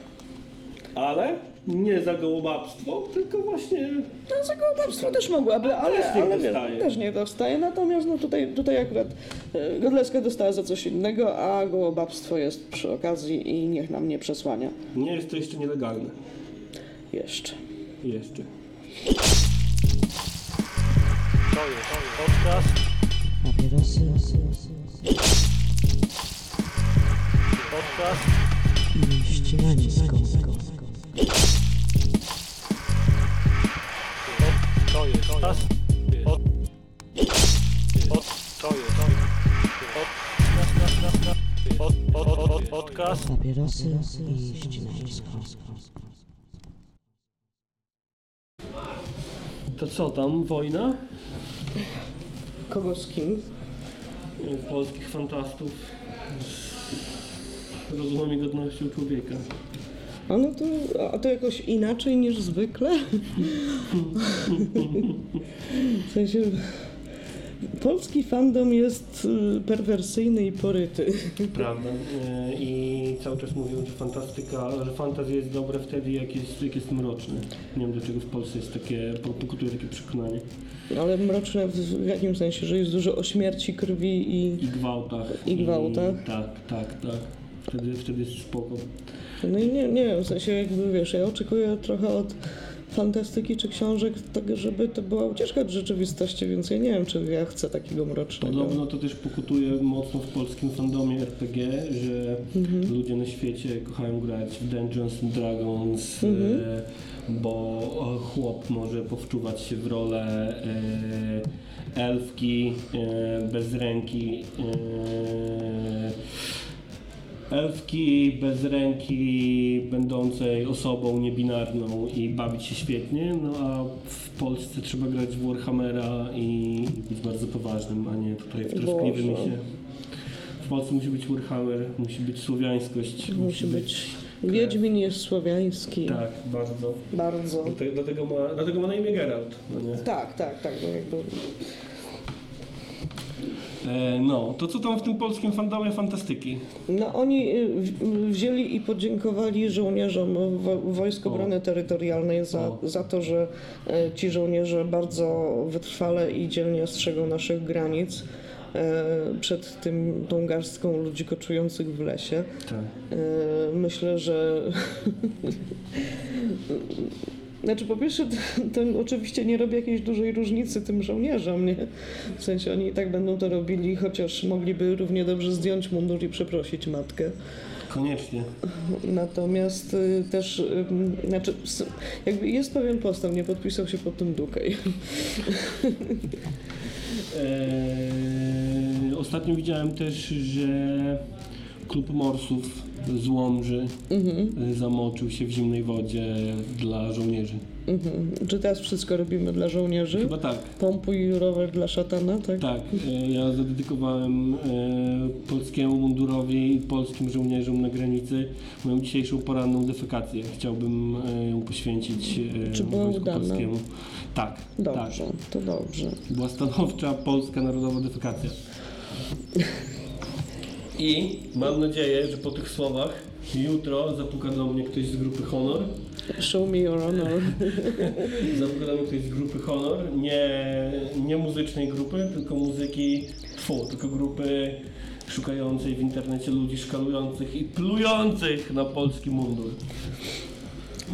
Ale nie za gołobabstwo, tylko właśnie No za gołobabstwo też mogłaby, ale, Też niech ale dostaje. też nie dostaje. Natomiast no tutaj, tutaj akurat e, Godleska dostała za coś innego, a gołobabstwo jest przy okazji i niech nam nie przesłania. nie jest to jeszcze nielegalne. Jeszcze. Jeszcze. Podcast, Papierosy podcast, i ścinańsko. to jest podcast, pod, pod, to jest podcast, Papierosy i ścinańsko. To co tam, wojna? Kogo z kim? Polskich fantastów z rozumem i godnością człowieka. A no to, a to jakoś inaczej niż zwykle? w sensie... Polski fandom jest y, perwersyjny i poryty. Prawda. Y, I cały czas mówią, że fantastyka, że fantazja jest dobre wtedy, jak jest, jak jest mroczne. Nie wiem dlaczego w Polsce jest takie, pokutuje takie przekonanie. Ale mroczne w, jakim sensie, że jest dużo o śmierci, krwi i... I gwałtach. I gwałtach. tak, tak, tak. Wtedy, wtedy jest spoko. No i nie, nie wiem, w sensie jakby wiesz, ja oczekuję trochę od fantastyki czy książek tego, żeby to była ucieczka od rzeczywistości, więc ja nie wiem, czy ja chcę takiego mrocznego. Podobno to też pokutuje mocno w polskim fandomie RPG, że ludzie na świecie kochają grać w Dungeons and Dragons, e, bo e, chłop może powczuwać się w rolę e, elfki e, bez ręki. Elfki bez ręki, będącej osobą niebinarną i bawić się świetnie, no a w Polsce trzeba grać w Warhammera i być bardzo poważnym, a nie tutaj w troskliwym się. W Polsce musi być Warhammer, musi być słowiańskość. Musi być... Wiedźmin jest słowiański. Tak, bardzo. Bardzo. Dlatego, dlatego, ma, dlatego ma na imię Geralt. No nie? Tak, tak, tak. No jakby... E, no, to co tam w tym polskim fandomie fantastyki? No oni y, wzięli i podziękowali żołnierzom wo- Wojsk O. Obrony Terytorialnej za, O. za to, że e, ci żołnierze bardzo wytrwale i dzielnie strzegą naszych granic e, przed tym, tą garstką ludzi koczujących w lesie. Tak. Myślę, że. Znaczy, po pierwsze, to, to oczywiście nie robi jakiejś dużej różnicy tym żołnierzom, nie? W sensie oni i tak będą to robili, chociaż mogliby równie dobrze zdjąć mundur i przeprosić matkę. Koniecznie. Natomiast y, też, y, znaczy, s- jakby jest pewien postęp, nie podpisał się pod tym Dukej. Eee, ostatnio widziałem też, że klub morsów z Łomży e, zamoczył się w zimnej wodzie dla żołnierzy. Mhm. Czy teraz wszystko robimy dla żołnierzy? Chyba tak. Pompuj rower dla szatana, tak? Tak, e, ja zadedykowałem e, polskiemu mundurowi i polskim żołnierzom na granicy moją dzisiejszą poranną defekację. Chciałbym ją poświęcić Czy była Wojsku udana? Polskiemu. Tak, Dobrze, to dobrze. tak. Była stanowcza polska narodowa defekacja. I mam nadzieję, że po tych słowach jutro zapuka do mnie ktoś z grupy Honor Show me your honor. Zapowiadamy ktoś z grupy Honor, nie, nie muzycznej grupy, tylko muzyki, tfu, tylko grupy szukającej w internecie ludzi szkalujących i plujących na polski mundur.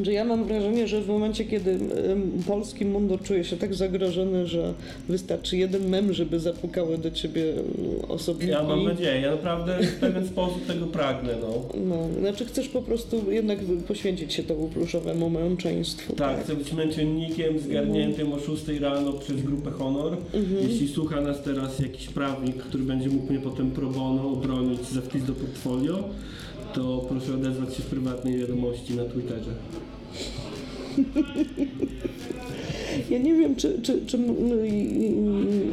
Że ja mam wrażenie, że w momencie, kiedy polski mundur czuje się tak zagrożony, że wystarczy jeden mem, żeby zapukały do ciebie em, osobniki. Ja mam nadzieję, ja naprawdę w pewien sposób tego pragnę, no. No, znaczy chcesz po prostu jednak poświęcić się temu pluszowemu męczeństwu. Tak, chcę być męczennikiem zgarniętym o 6 rano przez grupę Honor. Jeśli słucha nas teraz jakiś prawnik, który będzie mógł mnie potem pro bono obronić za wpis do portfolio, to proszę odezwać się w prywatnej wiadomości na Twitterze. Ja nie wiem, czy, czy, czy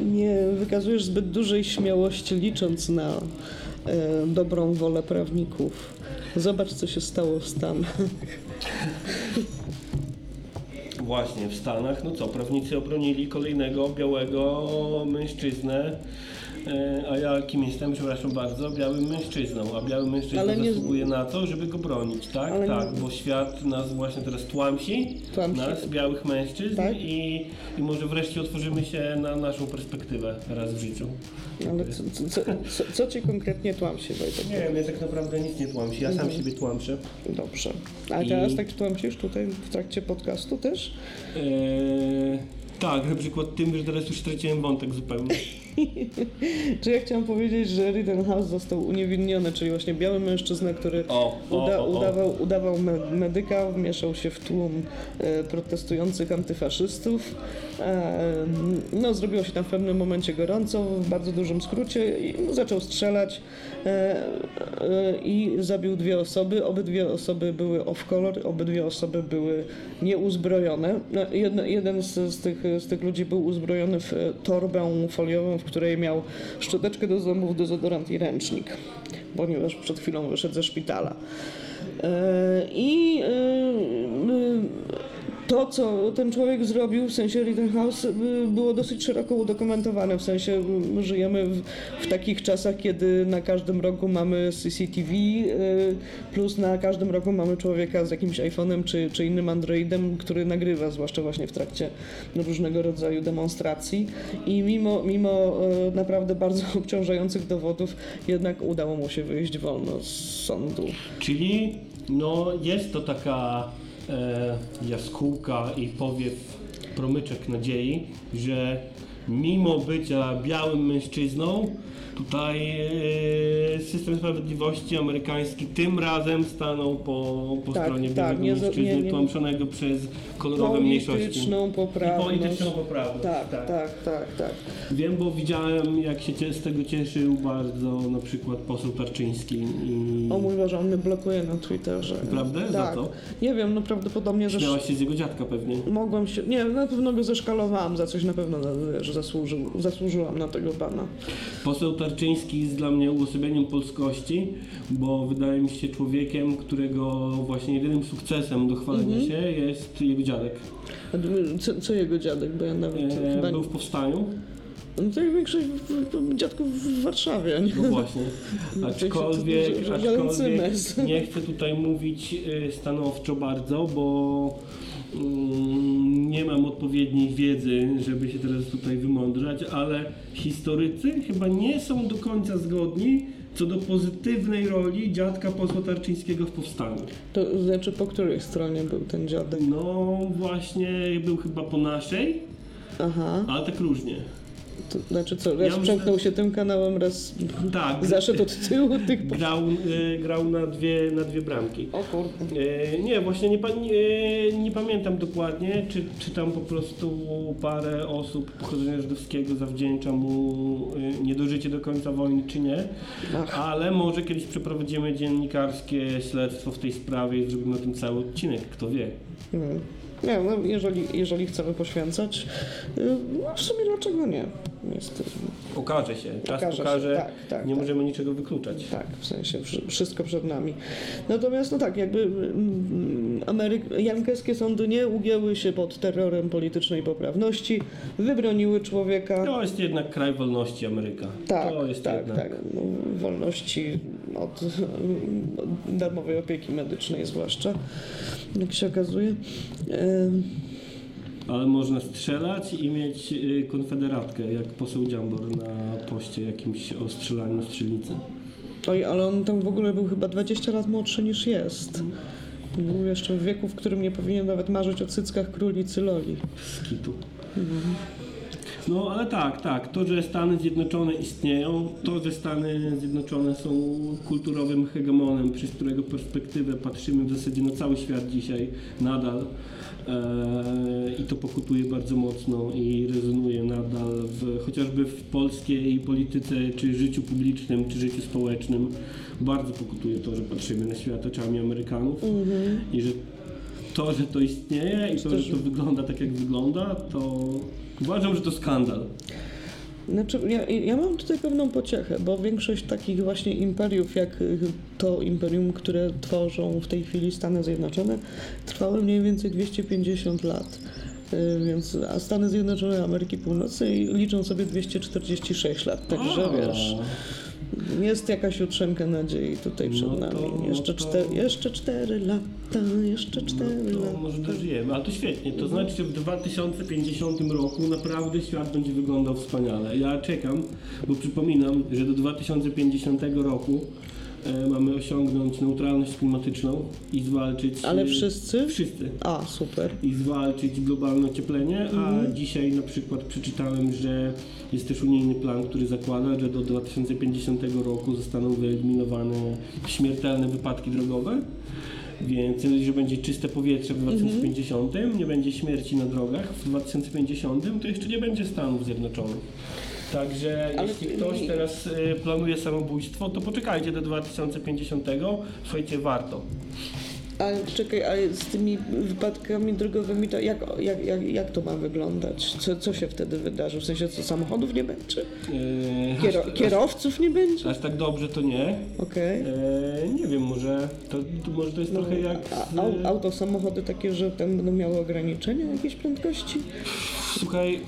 nie wykazujesz zbyt dużej śmiałości, licząc na e, dobrą wolę prawników. Zobacz, co się stało w Stanach. Właśnie, w Stanach, no co, prawnicy obronili kolejnego białego mężczyznę, a ja kim jestem, przepraszam bardzo, białym mężczyzną, a biały mężczyzna Ale nie- zasługuje na to, żeby go bronić, tak? Ale tak, nie- bo świat nas właśnie teraz tłamsi, Tłamsi. nas, białych mężczyzn Tak. i, i może wreszcie otworzymy się na naszą perspektywę raz w życiu. Ale co, co, co, co, cię konkretnie tłamsi, Wojtek? Nie wiem, ja tak naprawdę nic nie tłamsi, ja sam siebie tłamszę. Dobrze. A I- teraz tak tłamsisz tutaj w trakcie podcastu też? Eee, tak, na przykład tym, że teraz już straciłem wątek zupełnie. Czy ja chciałam powiedzieć, że Rittenhouse został uniewinniony, czyli właśnie biały mężczyzna, który O, o, uda, o, udawał, udawał me- medyka, wmieszał się w tłum e, protestujących antyfaszystów. E, no, zrobiło się tam w pewnym momencie gorąco, w bardzo dużym skrócie i zaczął strzelać e, e, i zabił dwie osoby. Obydwie osoby były off color, obydwie osoby były nieuzbrojone. No, jedno, jeden z, z, tych, z tych ludzi był uzbrojony w e, torbę foliową, w której miał szczoteczkę do zębów, dezodorant i ręcznik, ponieważ przed chwilą wyszedł ze szpitala. E, I e, to, co ten człowiek zrobił, w sensie Rittenhouse, y, było dosyć szeroko udokumentowane. W sensie żyjemy w, w takich czasach, kiedy na każdym rogu mamy CCTV, y, plus na każdym rogu mamy człowieka z jakimś iPhone'em czy, czy innym Androidem, który nagrywa, zwłaszcza właśnie w trakcie różnego rodzaju demonstracji. I mimo, mimo y, naprawdę bardzo obciążających dowodów, jednak udało mu się wyjść wolno z sądu. Czyli no, jest to taka jaskółka i powiew promyczek nadziei, że mimo bycia białym mężczyzną, tutaj e, system sprawiedliwości amerykański tym razem stanął po, po Tak, stronie tak, białego nie za- mężczyzny nie- tłamszonego przez kolorowe mniejszości. Polityczną poprawność. I polityczną poprawność. Tak, tak, tak, tak. Wiem, bo widziałem jak się z tego cieszył bardzo na przykład poseł Tarczyński i O mój Boże, on mnie blokuje na Twitterze. Prawda? Za Tak. co? Nie wiem, no prawdopodobnie, że śmiałaś się z jego dziadka pewnie. mogłem się... Nie, na pewno go zeszkalowałam za coś, na pewno, no, że zasłużył, zasłużyłam na tego pana. Poseł Tarczyński jest dla mnie uosobieniem polskości, bo wydaje mi się człowiekiem, którego właśnie jedynym sukcesem do chwalenia Mhm. się jest jego dziadek. Co, co jego dziadek, bo ja nawet E, chyba... był w powstaniu, No to jak większość dziadków w Warszawie, nie? no właśnie. Aczkolwiek, aczkolwiek nie chcę tutaj mówić e, stanowczo bardzo, bo nie mam odpowiedniej wiedzy, żeby się teraz tutaj wymądrzać, ale historycy chyba nie są do końca zgodni co do pozytywnej roli dziadka posła Tarczyńskiego w powstaniu. To znaczy, po której stronie był ten dziadek? No właśnie był chyba po naszej, Aha, ale tak różnie. To znaczy co, raz Ja przemknął się tym kanałem, raz Tak, zaszedł od tyłu tych... grał, e, grał na, dwie, na dwie bramki. O kurde. E, Nie, właśnie nie, nie, nie pamiętam dokładnie, czy, czy tam po prostu parę osób pochodzenia żydowskiego zawdzięcza mu e, niedożycie do końca wojny, czy nie. Ach. Ale może kiedyś przeprowadzimy dziennikarskie śledztwo w tej sprawie i zrobimy o tym cały odcinek, kto wie. Hmm. Nie, no jeżeli, jeżeli chcemy poświęcać, y, no w sumie dlaczego nie? Jest, Okaże się, czas się, pokaże, tak, tak, nie tak. możemy niczego wykluczać. Tak, w sensie wszy- wszystko przed nami. Natomiast, no tak, jakby mm, Ameryk- jankowskie sądy nie ugięły się pod terrorem politycznej poprawności, wybroniły człowieka. To jest jednak kraj wolności Ameryka. tak, to jest tak, jednak... tak. No, wolności od, od darmowej opieki medycznej zwłaszcza, jak się okazuje. Ale można strzelać i mieć y, konfederatkę, jak poseł Dziambor na poście jakimś o strzelaniu strzelnicy. Oj, ale on tam w ogóle był chyba 20 lat młodszy niż jest. Był jeszcze w wieku, w którym nie powinien nawet marzyć o cyckach królicy Loli. Skitu. No ale tak, tak. To, że Stany Zjednoczone istnieją, to, że Stany Zjednoczone są kulturowym hegemonem, przez którego perspektywę patrzymy w zasadzie na cały świat dzisiaj nadal. Eee, I to pokutuje bardzo mocno i rezonuje nadal, w, chociażby w polskiej polityce, czy życiu publicznym, czy życiu społecznym. Bardzo pokutuje to, że patrzymy na świat oczami Amerykanów i że to, że to istnieje i to, że to wygląda tak, jak wygląda, to uważam, że to skandal. Znaczy, ja, ja mam tutaj pewną pociechę, bo większość takich właśnie imperiów, jak to imperium, które tworzą w tej chwili Stany Zjednoczone, trwały mniej więcej 250 lat. Y, Więc, a Stany Zjednoczone Ameryki Północnej liczą sobie 246 lat, także wiesz, jest jakaś jutrzenka nadziei tutaj przed No to- nami. no Jeszcze, to- cztery, jeszcze 4 lata, jeszcze 4 No lata. to może dożyjemy, ale to świetnie. To znaczy, że w 2050 roku naprawdę świat będzie wyglądał wspaniale. Ja czekam, bo przypominam, że do 2050 roku mamy osiągnąć neutralność klimatyczną i zwalczyć... Ale e, wszyscy? Wszyscy. A, super. i zwalczyć globalne ocieplenie, a dzisiaj na przykład przeczytałem, że jest też unijny plan, który zakłada, że do 2050 roku zostaną wyeliminowane śmiertelne wypadki drogowe. Więc jeżeli że będzie czyste powietrze w 2050, nie będzie śmierci na drogach w 2050, to jeszcze nie będzie Stanów Zjednoczonych. Także Ale- jeśli ktoś teraz y, planuje samobójstwo, to poczekajcie do 2050. Słuchajcie, warto. Ale czekaj, a z tymi wypadkami drogowymi, to jak, jak, jak, jak to ma wyglądać? Co, co się wtedy wydarzy? W sensie, co samochodów nie będzie? Yy, Kiero, aż- kierowców nie będzie? Aż tak dobrze to nie. Okej. E, nie wiem, może to, to, może to jest No, trochę jak. a, z- au- auto, samochody takie, że tam będą miały ograniczenia jakiejś prędkości? Słuchaj,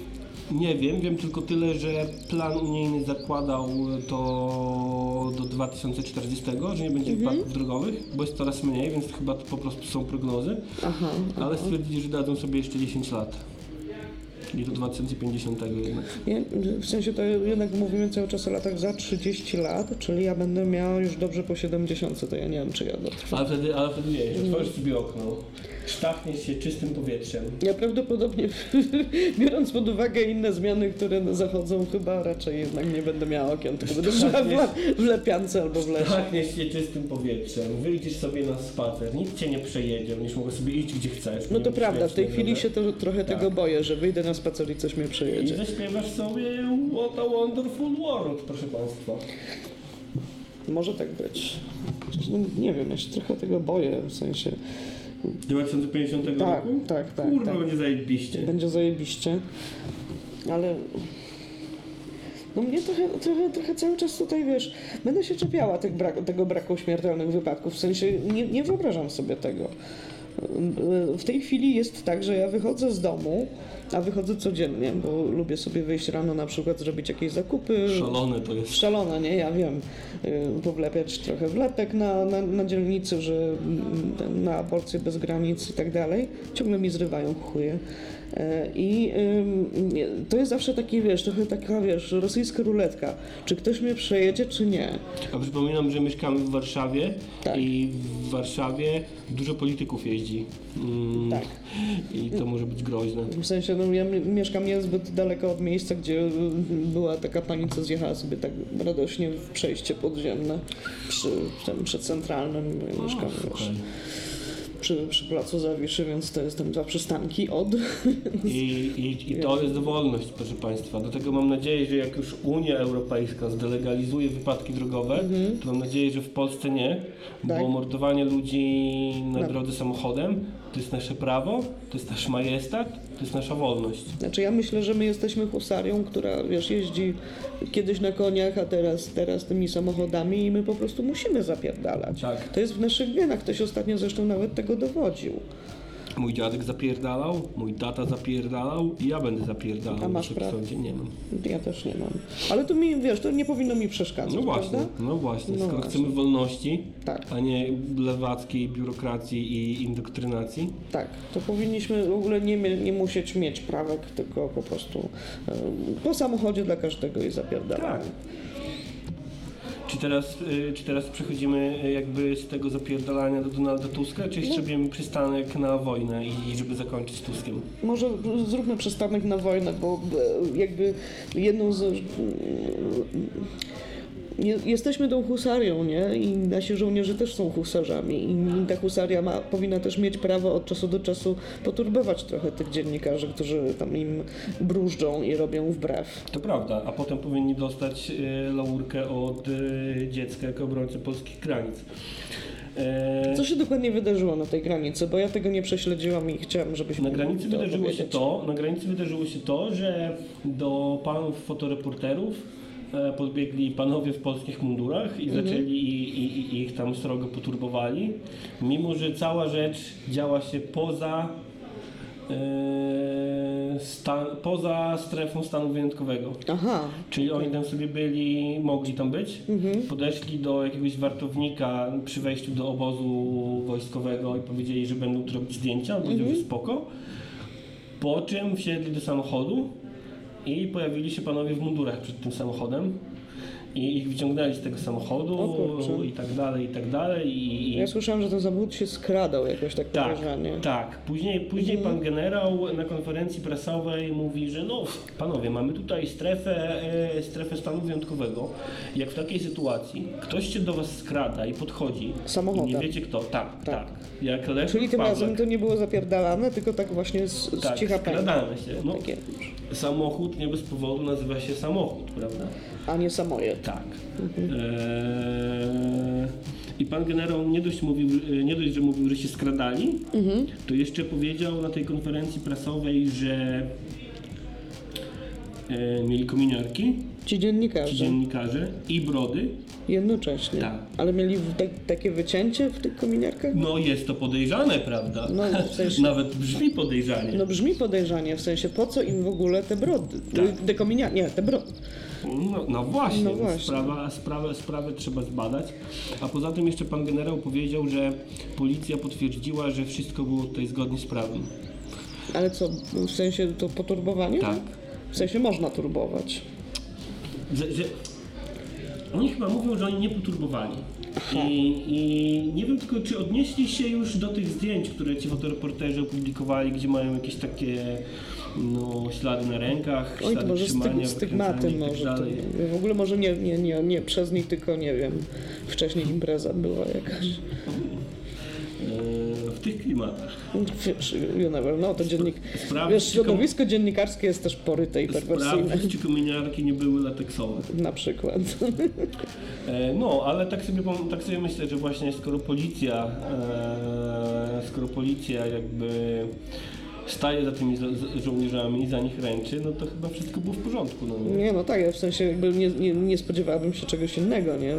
nie wiem, wiem tylko tyle, że plan unijny zakładał to do 2040, że nie będzie wypadków drogowych, bo jest coraz mniej, więc chyba to po prostu są prognozy. Aha. Ale stwierdzili, że dadzą sobie jeszcze 10 lat. I do 2050 jednak. Nie, w sensie to jednak mówimy cały czas o latach za 30 lat, czyli ja będę miała już dobrze po 70, to ja nie wiem, czy ja dotrwam. Ale wtedy, ale wtedy wiesz, otworzysz sobie okno, sztachniesz się czystym powietrzem. Ja prawdopodobnie, biorąc pod uwagę inne zmiany, które zachodzą, chyba raczej jednak nie będę miała okien, tylko będę żyła w, le- w lepiance albo w lesie. Szachniesz się czystym powietrzem, wyjdziesz sobie na spacer, nikt cię nie przejedzie, będziesz mogła sobie iść gdzie chcesz. No to prawda, w tej chwili się to, trochę Tak. tego boję, że wyjdę na spacer i coś mnie I przejedzie. zaśpiewasz sobie What a Wonderful World, proszę Państwa. Może tak być. No, nie wiem, ja się trochę tego boję, w sensie 2050 Tak, roku? tak, tak, Kurwa, tak. będzie zajebiście. będzie zajebiście, ale no mnie trochę, trochę, trochę cały czas tutaj, wiesz, będę się czepiała brak, tego braku śmiertelnych wypadków, w sensie nie, nie wyobrażam sobie tego. W tej chwili jest tak, że ja wychodzę z domu, a wychodzę codziennie, bo lubię sobie wyjść rano na przykład zrobić jakieś zakupy. Szalone to jest. Szalona, nie? Ja wiem. Y, Powlepiać trochę wlepek na, na, na dzielnicy, że mm, na aborcję bez granic i tak dalej. Ciągle mi zrywają chuje. E, I to jest zawsze taki, wiesz, trochę taka, wiesz, rosyjska ruletka. Czy ktoś mnie przejedzie, czy nie? A przypominam, że mieszkamy w Warszawie Tak. i w Warszawie dużo polityków jeździ. Mm, Tak. I to może być groźne. W sensie, no ja mi- mieszkam niezbyt daleko od miejsca, gdzie była taka pani, co zjechała sobie tak radośnie w przejście podziemne przy, tym, przy centralnym, bo przy, przy placu Zawiszy, więc to jest tam dwa przystanki od. I, i, I to jest wolność, proszę Państwa. Do tego mam nadzieję, że jak już Unia Europejska zdelegalizuje wypadki drogowe, to mam nadzieję, że w Polsce nie, Tak. bo mordowanie ludzi na No. drodze samochodem to jest nasze prawo, to jest nasz majestat, to jest nasza wolność. Znaczy ja myślę, że my jesteśmy husarią, która wiesz, jeździ kiedyś na koniach, a teraz, teraz tymi samochodami i my po prostu musimy zapierdalać. Tak. To jest w naszych genach, ktoś ostatnio zresztą nawet tego dowodził. Mój dziadek zapierdalał, mój tata zapierdalał i ja będę zapierdalał. A masz prawo? Nie mam. Ja też nie mam. Ale to mi, wiesz, to nie powinno mi przeszkadzać, No właśnie, prawda? no właśnie. No Skoro właśnie. chcemy wolności, Tak. a nie lewackiej biurokracji i indoktrynacji, Tak, to powinniśmy w ogóle nie, nie musieć mieć prawek, tylko po prostu e, po samochodzie dla każdego i zapierdalamy. Tak. Czy teraz, y, czy teraz przechodzimy y, jakby z tego zapierdalania do Donalda Tuska, czy jeszcze robimy przystanek na wojnę i żeby zakończyć z Tuskiem? Może zróbmy przystanek na wojnę, bo e, jakby jedną z... Jesteśmy tą husarią, nie? I nasi żołnierze też są husarzami. I ta husaria ma, powinna też mieć prawo od czasu do czasu poturbować trochę tych dziennikarzy, którzy tam im brużdżą i robią wbrew. To prawda, a potem powinni dostać y, laurkę od y, dziecka jako obrońcy polskich granic. E, Co się dokładnie wydarzyło na tej granicy? Bo ja tego nie prześledziłam i chciałam, żebyś Na granicy wydarzyło się to, na granicy wydarzyło się to, że do panów fotoreporterów podbiegli panowie w polskich mundurach i zaczęli i, i, i ich tam srogo poturbowali, mimo że cała rzecz działa się poza e, stan, poza strefą stanu wyjątkowego. Aha, Czyli oni tam sobie byli, mogli tam być, podeszli do jakiegoś wartownika przy wejściu do obozu wojskowego i powiedzieli, że będą robić zdjęcia, on powiedział, że spoko. Po czym wsiedli do samochodu i pojawili się panowie w mundurach przed tym samochodem i ich wyciągnęli z tego samochodu O i tak dalej, i tak dalej. I, ja słyszałam, że ten zawód się skradał jakoś tak tak, tak. Później, później pan generał na konferencji prasowej mówi, że no panowie, mamy tutaj strefę, e, strefę stanu wyjątkowego. Jak w takiej sytuacji ktoś się do was skrada i podchodzi Samochodem. i nie wiecie kto, tak, Tak. tak. Czyli tym Pawlak, razem to nie było zapierdalane, tylko tak właśnie z, z tak, cicha skradamy się. No, samochód nie bez powodu nazywa się samochód, prawda? A nie samoje. Tak. Eee, I pan generał nie dość, mówił, nie dość, że mówił, że się skradali, to jeszcze powiedział na tej konferencji prasowej, że e, mieli kominiarki, Ci ci dziennikarze. dziennikarze i brody. Jednocześnie. Tak. Ale mieli tak, takie wycięcie w tych kominiarkach? No jest to podejrzane, prawda? No, w sensie- Nawet brzmi podejrzanie. No brzmi podejrzanie, w sensie po co im w ogóle te brody? Tak. Te kominia... Nie, te brody. No, no właśnie, No właśnie. Sprawa, sprawę, sprawę trzeba zbadać. A poza tym jeszcze pan generał powiedział, że policja potwierdziła, że wszystko było tutaj zgodnie z prawem. Ale co, w sensie to poturbowanie? Tak. W sensie można turbować. Że, że oni chyba mówią, że oni nie poturbowali. I, I nie wiem tylko, czy odnieśli się już do tych zdjęć, które ci fotoreporterzy opublikowali, gdzie mają jakieś takie no, ślady na rękach, Oj, ślady może trzymania, styg, stygmaty i może. tak To, w ogóle może nie, nie, nie, nie przez nich, tylko nie wiem, wcześniej impreza była jakaś. E, w tych klimatach. Wiesz, you never know, to dziennik... Sprawdź, Wiesz, środowisko dziennikarskie jest też poryte i perwersyjne. Sprawdzić, czy kominiarki nie były lateksowe. Na przykład. E, No, ale tak sobie, tak sobie myślę, że właśnie skoro policja, e, skoro policja jakby staje za tymi za- żołnierzami, za nich ręczy, no to chyba wszystko było w porządku. No, nie? Nie, no tak, ja w sensie jakby nie, nie, nie spodziewałabym się czegoś innego, nie?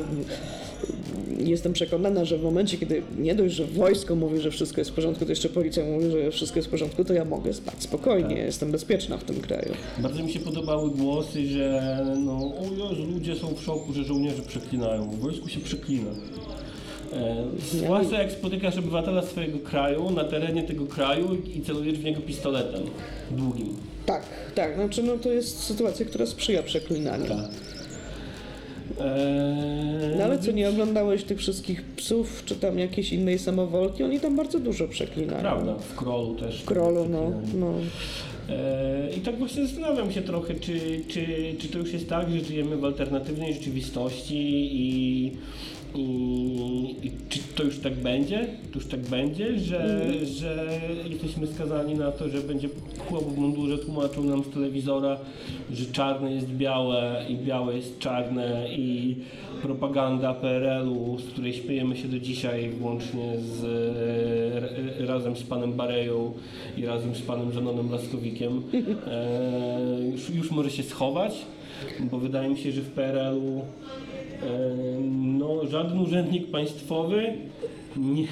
Jestem przekonana, że w momencie, kiedy nie dość, że wojsko mówi, że wszystko jest w porządku, to jeszcze policja mówi, że wszystko jest w porządku, to ja mogę spać spokojnie, Tak. jestem bezpieczna w tym kraju. Bardzo mi się podobały głosy, że no, o Jezu, ludzie są w szoku, że żołnierze przeklinają. W wojsku się przeklina. E, Zwłaszcza jak spotykasz obywatela swojego kraju na terenie tego kraju i celujesz w niego pistoletem długim. Tak, tak, znaczy no to jest sytuacja, która sprzyja przeklinaniu. Tak. E, No ale co, nie oglądałeś tych wszystkich psów, czy tam jakiejś innej samowolki? Oni tam bardzo dużo przeklinają. Prawda, w Krolu też. W Krolu, no, no. E, I tak właśnie zastanawiam się trochę, czy, czy, czy to już jest tak, że żyjemy w alternatywnej rzeczywistości i, i, i czy to już tak będzie? To już tak będzie, że, że jesteśmy skazani na to, że będzie chłop w mundurze tłumaczył nam z telewizora, że czarne jest białe i białe jest czarne i propaganda PRL-u, z której śmiejemy się do dzisiaj włącznie z, e, razem z panem Bareją i razem z panem Zanonem Laskowikiem, e, już, już może się schować, bo wydaje mi się, że w PRL-u e, no, żaden urzędnik państwowy nie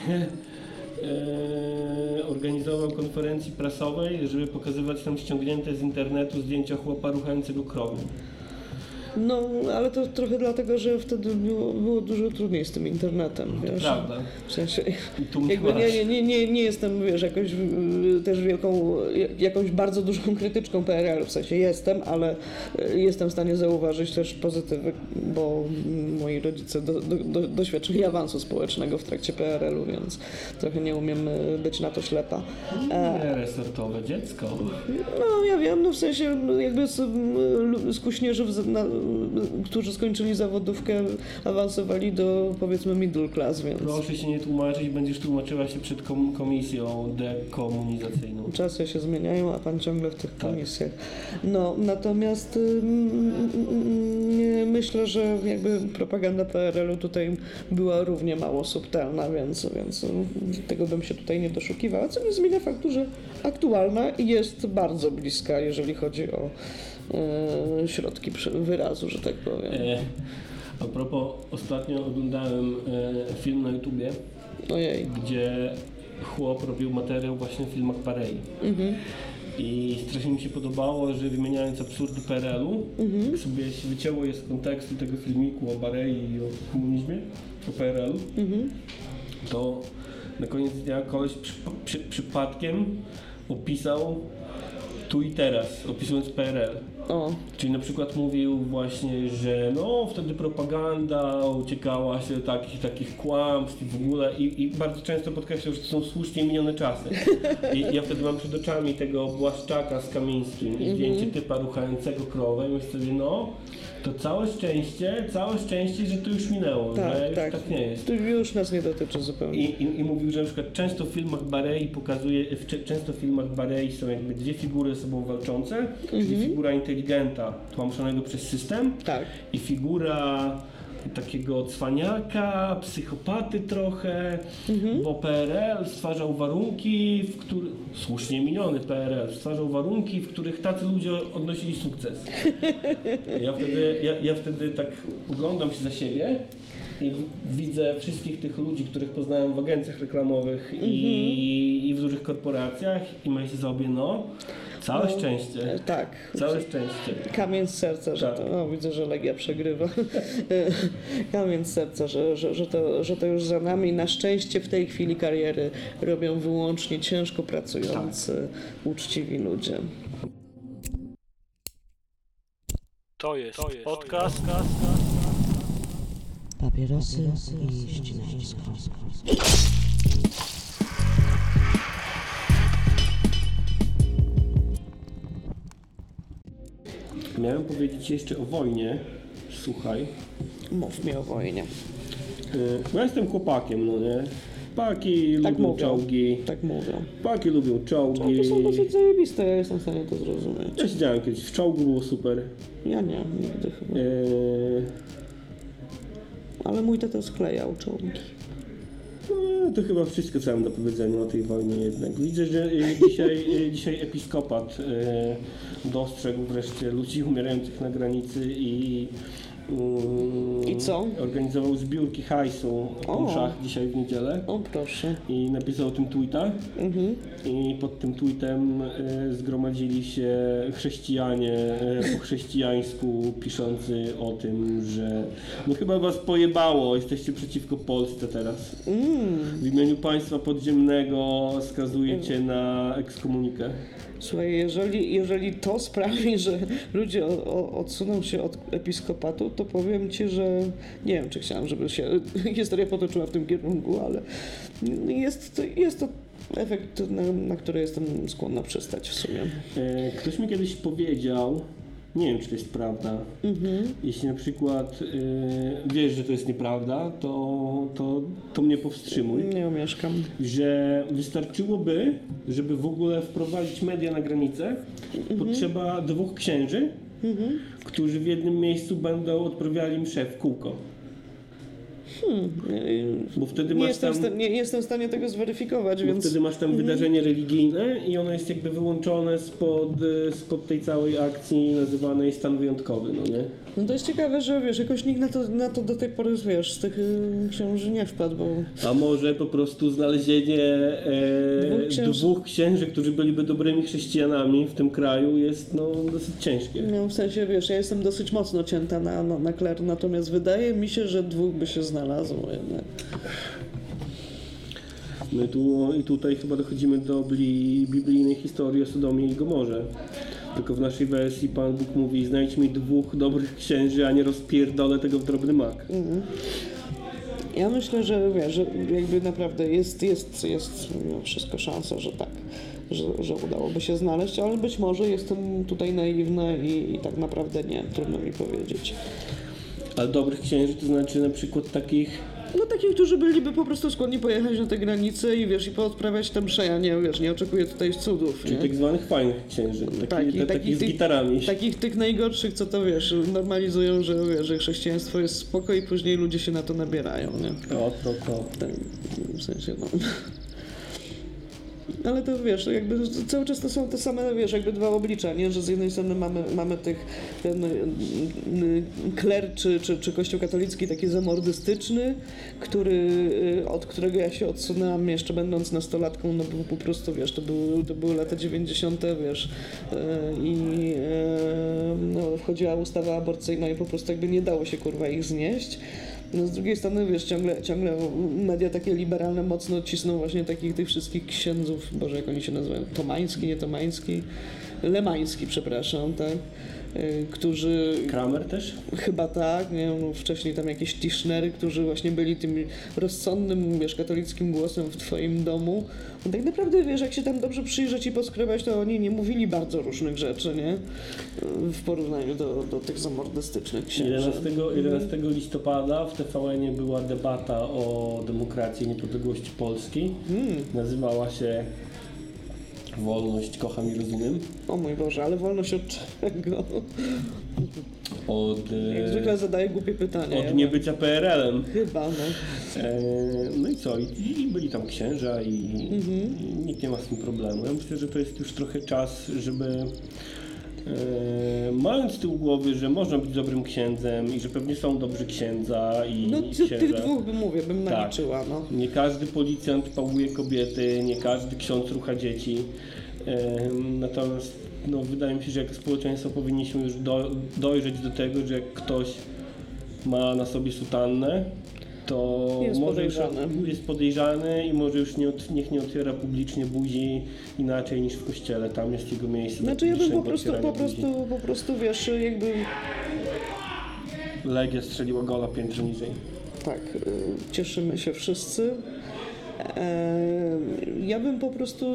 e, organizował konferencji prasowej, żeby pokazywać nam ściągnięte z internetu zdjęcia chłopa ruchającego krowy. No, ale to trochę dlatego, że wtedy było, było dużo trudniej z tym internetem, wiesz. Prawda. W sensie, jakby nie, nie, nie, nie, jestem, wiesz, jakoś y, też wielką, jakąś bardzo dużą krytyczką PRL-u, w sensie jestem, ale y, jestem w stanie zauważyć też pozytywy, bo moi rodzice do, do, do, doświadczyli awansu społecznego w trakcie PRL-u, więc trochę nie umiem y, być na to ślepa. E, Nie, resortowe dziecko. no, ja wiem, no w sensie no, jakby z, na, którzy skończyli zawodówkę, awansowali do powiedzmy middle class, więc Proszę się nie tłumaczyć, będziesz tłumaczyła się przed kom- komisją dekomunizacyjną. czasy się zmieniają, a pan ciągle w tych Tak. komisjach. No, natomiast nie myślę, że jakby propaganda PRL-u tutaj była równie mało subtelna, więc, więc tego bym się tutaj nie doszukiwała, co nie zmienia faktu, że aktualna jest bardzo bliska, jeżeli chodzi o środki wyrazu, że tak powiem. E, a propos, ostatnio oglądałem e, film na YouTubie, Ojej. gdzie chłop robił materiał właśnie o filmach Parei. Mhm. I strasznie mi się podobało, że wymieniając absurdy PRL-u, Mhm. sobie się wycięło je z kontekstu tego filmiku o Barei i o komunizmie, o PRL-u, Mhm. to na koniec dnia koleś przy, przy, przypadkiem opisał tu i teraz, opisując PRL. O, Czyli na przykład mówił właśnie, że no wtedy propaganda uciekała się takich takich kłamstw i w ogóle i, i bardzo często podkreślał, że to są słusznie minione czasy. I ja wtedy mam przed oczami tego Błaszczaka z Kamińskim i zdjęcie typa ruchającego krowę i myślę sobie, no to całe szczęście, całe szczęście, że to już minęło, Tak, że już tak. tak nie jest. to już nas nie dotyczy zupełnie. I, i, I mówił, że na przykład często w filmach Barei pokazuje, w, często w filmach Barei są jakby dwie figury ze sobą walczące, czyli figura inteligenta tłamszonego przez system Tak. i figura takiego cwaniaka, psychopaty trochę, bo PRL stwarzał warunki, w których, słusznie miniony PRL, stwarzał warunki, w których tacy ludzie odnosili sukces. Ja wtedy, ja, ja wtedy tak oglądam się za siebie i widzę wszystkich tych ludzi, których poznałem w agencjach reklamowych i, i w dużych korporacjach i myślę sobie, no, całe No, szczęście, Tak. całe szczęście. Kamień z serca, że Tak. to. O, widzę, że Legia przegrywa. Kamień z serca, że, że, że, to, że to już za nami. Na szczęście w tej chwili kariery robią wyłącznie ciężko pracujący, uczciwi ludzie. To jest, to jest podcast. Papierosy i ścinańsko. Miałem powiedzieć jeszcze o wojnie. Słuchaj, Mów mi o wojnie. yy, ja jestem chłopakiem, no nie? Paki Tak lubią mówią. czołgi. Tak mówią. Paki lubią czołgi. Czołgi są dosyć zajebiste, ja jestem w stanie to zrozumieć. Ja siedziałem kiedyś w czołgu, było super. Ja nie, nigdy chyba. Yy, Ale mój tata sklejał czołgi. No, to chyba wszystko, co mam do powiedzenia o tej wojnie jednak. Widzę, że yy, dzisiaj, yy, dzisiaj episkopat yy, dostrzegł wreszcie ludzi umierających na granicy i I co? Organizował zbiórki hajsu O. mszach dzisiaj w niedzielę. O proszę. i napisał o tym tweeta Mhm. i pod tym tweetem e, zgromadzili się chrześcijanie e, po chrześcijańsku piszący o tym, że no chyba was pojebało, jesteście przeciwko Polsce teraz. Mm. W imieniu państwa podziemnego skazujecie na ekskomunikę. Słuchaj, jeżeli, jeżeli to sprawi, że ludzie o, o, odsuną się od episkopatu, to powiem ci, że nie wiem, czy chciałam, żeby się historia potoczyła w tym kierunku, ale jest to, jest to efekt, na, na który jestem skłonna przystać w sumie. E, Ktoś mi kiedyś powiedział, nie wiem czy to jest prawda, jeśli na przykład e, wiesz, że to jest nieprawda, to, to, to mnie powstrzymuj, Nie omieszkam. że wystarczyłoby, żeby w ogóle wprowadzić media na granicę, potrzeba dwóch księży, którzy w jednym miejscu będą odprawiali mszę w kółko. Bo wtedy Nie masz jestem, tam... sta- nie, jestem w stanie tego zweryfikować, Bo więc wtedy masz tam wydarzenie religijne i ono jest jakby wyłączone spod, y, spod tej całej akcji nazywanej stan wyjątkowy, no nie? No to jest ciekawe, że wiesz, jakoś nikt na to, na to do tej pory, wiesz, z tych y, nie wpadł, bo A może po prostu znalezienie e, Dwóch księży. dwóch księży, którzy byliby dobrymi chrześcijanami w tym kraju jest no dosyć ciężkie. no, w sensie, wiesz, ja jestem dosyć mocno cięta na, na, na kler, natomiast wydaje mi się, że dwóch by się znalazło jednak. My tu i tutaj chyba dochodzimy do bli, biblijnej historii o Sodomie i Gomorze. Tylko w naszej wersji Pan Bóg mówi, znajdź mi dwóch dobrych księży, a nie rozpierdolę tego w drobny mak. Ja myślę, że wiesz, że jakby naprawdę jest, jest, jest mimo wszystko szansa, że tak, że, że udałoby się znaleźć, ale być może jestem tutaj naiwna i, i tak naprawdę nie, trudno mi powiedzieć. Ale dobrych księży to znaczy na przykład takich No takich, którzy byliby po prostu skłonni pojechać na tę granicę i wiesz, i poodprawiać tam msze, ja nie, wiesz, nie oczekuję tutaj cudów, Czyli nie? tak zwanych fajnych księży, taki, Taki- te, taki takich z tych- gitarami. Takich tych najgorszych, co to wiesz, normalizują, że, wiesz, że chrześcijaństwo jest spoko i później ludzie się na to nabierają, nie? O, to, to. Tak, w sensie, no. Ale to wiesz, jakby cały czas to są te same, wiesz, jakby dwa oblicza, nie? Że z jednej strony mamy, mamy tych, ten y, y, kler czy, czy, czy kościół katolicki taki zamordystyczny, który, y, od którego ja się odsunęłam jeszcze będąc nastolatką, no bo po prostu, wiesz, to były, to były lata 90., wiesz, i no, wchodziła ustawa aborcyjna i po prostu jakby nie dało się, kurwa, ich znieść. No z drugiej strony, wiesz, ciągle, ciągle media takie liberalne mocno cisną właśnie takich tych wszystkich księdzów, boże jak oni się nazywają, Tomański, nie Tomański, Lemański, przepraszam, tak, którzy Kramer też? chyba tak, nie wiem, wcześniej tam jakieś Tischnery, którzy właśnie byli tym rozsądnym, wiesz, katolickim głosem w twoim domu. No tak naprawdę, wiesz, jak się tam dobrze przyjrzeć i poskrobać, to oni nie mówili bardzo różnych rzeczy, nie? W porównaniu do, do tych zamordystycznych księży. 11, 11 listopada w TVN-ie była debata o demokracji i niepodległości Polski. Hmm. Nazywała się Wolność, kocham i rozumiem. O mój Boże, ale wolność od czego? Od, e, Jak zwykle zadaję głupie pytania. ja od niebycia PRL-em. Chyba, no. E, no i co? I, I byli tam księża i, i nikt nie ma z tym problemu. Ja myślę, że to jest już trochę czas, żeby mając z tyłu głowy, że można być dobrym księdzem i że pewnie są dobrzy księdza i, No księża. tych dwóch bym mówię, bym Tak. naliczyła, no. Nie każdy policjant pałuje kobiety, nie każdy ksiądz rucha dzieci. Em, Natomiast no, wydaje mi się, że jako społeczeństwo powinniśmy już do, dojrzeć do tego, że jak ktoś ma na sobie sutannę, to Jest może już podejrzany. jest podejrzany i może już nie, niech nie otwiera publicznie buzi inaczej niż w kościele. Tam jest jego miejsce. Znaczy ja bym po prostu, po otwierania buzi. prostu, po prostu, wiesz, jakby... Legia strzeliła gola piętro niżej. Tak, y, cieszymy się wszyscy. E, Ja bym po prostu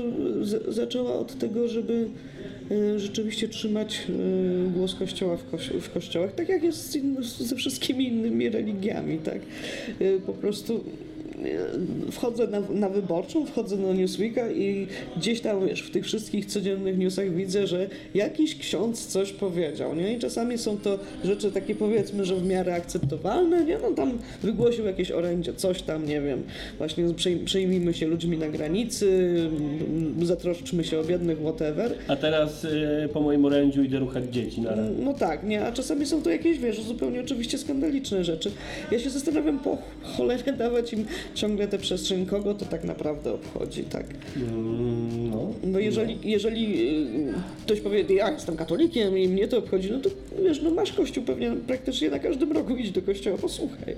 zaczęła od tego, żeby rzeczywiście trzymać y, głos Kościoła w, w kościołach, tak jak jest ze wszystkimi innymi religiami, tak? Y, Po prostu y, wchodzę na, na wyborczą, wchodzę na Newsweeka i gdzieś tam, wiesz, w tych wszystkich codziennych newsach widzę, że jakiś ksiądz coś powiedział, nie? I czasami są to rzeczy takie, powiedzmy, że w miarę akceptowalne, nie? No tam wygłosił jakieś orędzie, coś tam, nie wiem, właśnie przej- przejmijmy się ludźmi na granicy, zatroszczmy się o biednych, whatever. A teraz e, po moim orędziu idę ruchać dzieci na No tak, nie, a czasami są to jakieś, wiesz, zupełnie oczywiście skandaliczne rzeczy. Ja się zastanawiam, po cholerę dawać im ciągle tę przestrzeń, kogo to tak naprawdę obchodzi, tak? Mm, No. Bo jeżeli, jeżeli y, ktoś powie, ja jestem katolikiem i mnie to obchodzi, no to wiesz, no masz kościół pewnie praktycznie na każdym roku, idź do kościoła, posłuchaj.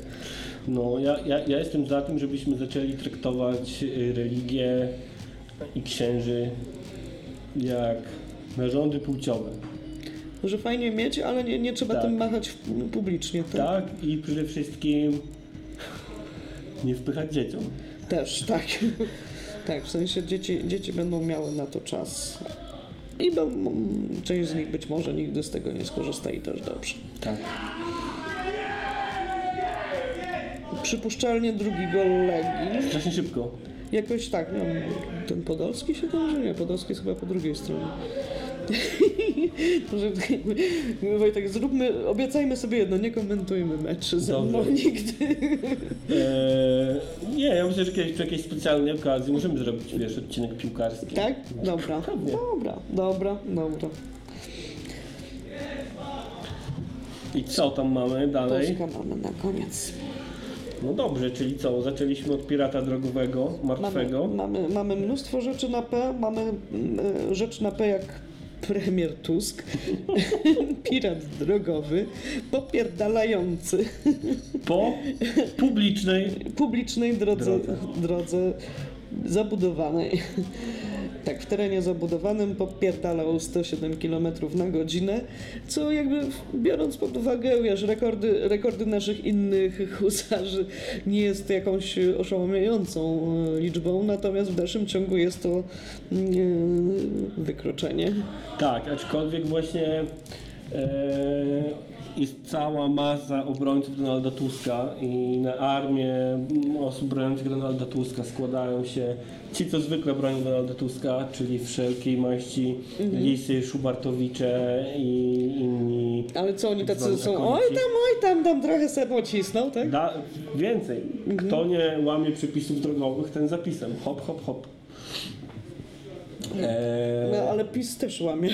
No, ja, ja, ja jestem za tym, żebyśmy zaczęli traktować y, religię i księży jak narządy płciowe. Że fajnie mieć, ale nie, nie trzeba Tak. tym machać publicznie, tak? Tak, i przede wszystkim nie wpychać dzieciom. Też, tak. Tak, w sensie dzieci, dzieci będą miały na to czas. I m, część z nich być może nigdy z tego nie skorzysta i też dobrze. Tak. Przypuszczalnie drugi gol Legii. Strasznie szybko. Jakoś tak, ten Podolski się tam, że nie, Podolski jest chyba po drugiej stronie. Może Wojtek, zróbmy, obiecajmy sobie jedno, nie komentujmy meczy ze mną nigdy. Eee, nie, ja myślę, że kiedyś przy jakiejś specjalnej okazji możemy zrobić, wiesz, odcinek piłkarski. Tak? Dobra, Pewnie. dobra, dobra, dobra. I co tam mamy dalej? Polska mamy na koniec. No dobrze, czyli co? Zaczęliśmy od pirata drogowego, Mamy, martwego. mamy, mamy mnóstwo rzeczy na P. Mamy mm, e, rzecz na P jak premier Tusk, pirat drogowy, popierdalający Po publicznej publicznej drodze, Drodze. drodze zabudowanej. Tak, w terenie zabudowanym popierdalał 107 km na godzinę, co jakby biorąc pod uwagę, wiesz, rekordy, rekordy naszych innych husarzy nie jest jakąś oszałamiającą e, liczbą, natomiast w dalszym ciągu jest to mm, e, wykroczenie. Tak, aczkolwiek właśnie jest cała masa obrońców Donalda Tuska i na armię osób broniących Donalda Tuska składają się ci, co zwykle bronią Donalda Tuska, czyli wszelkiej maści Lisy, Szubartowicze i inni. Ale co oni tacy są? Oj tam, oj tam, tam trochę se pocisnął, tak? Da, więcej. Kto nie łamie przepisów drogowych, ten zapisem. Hop, hop, hop. Eee, PiS też łamie.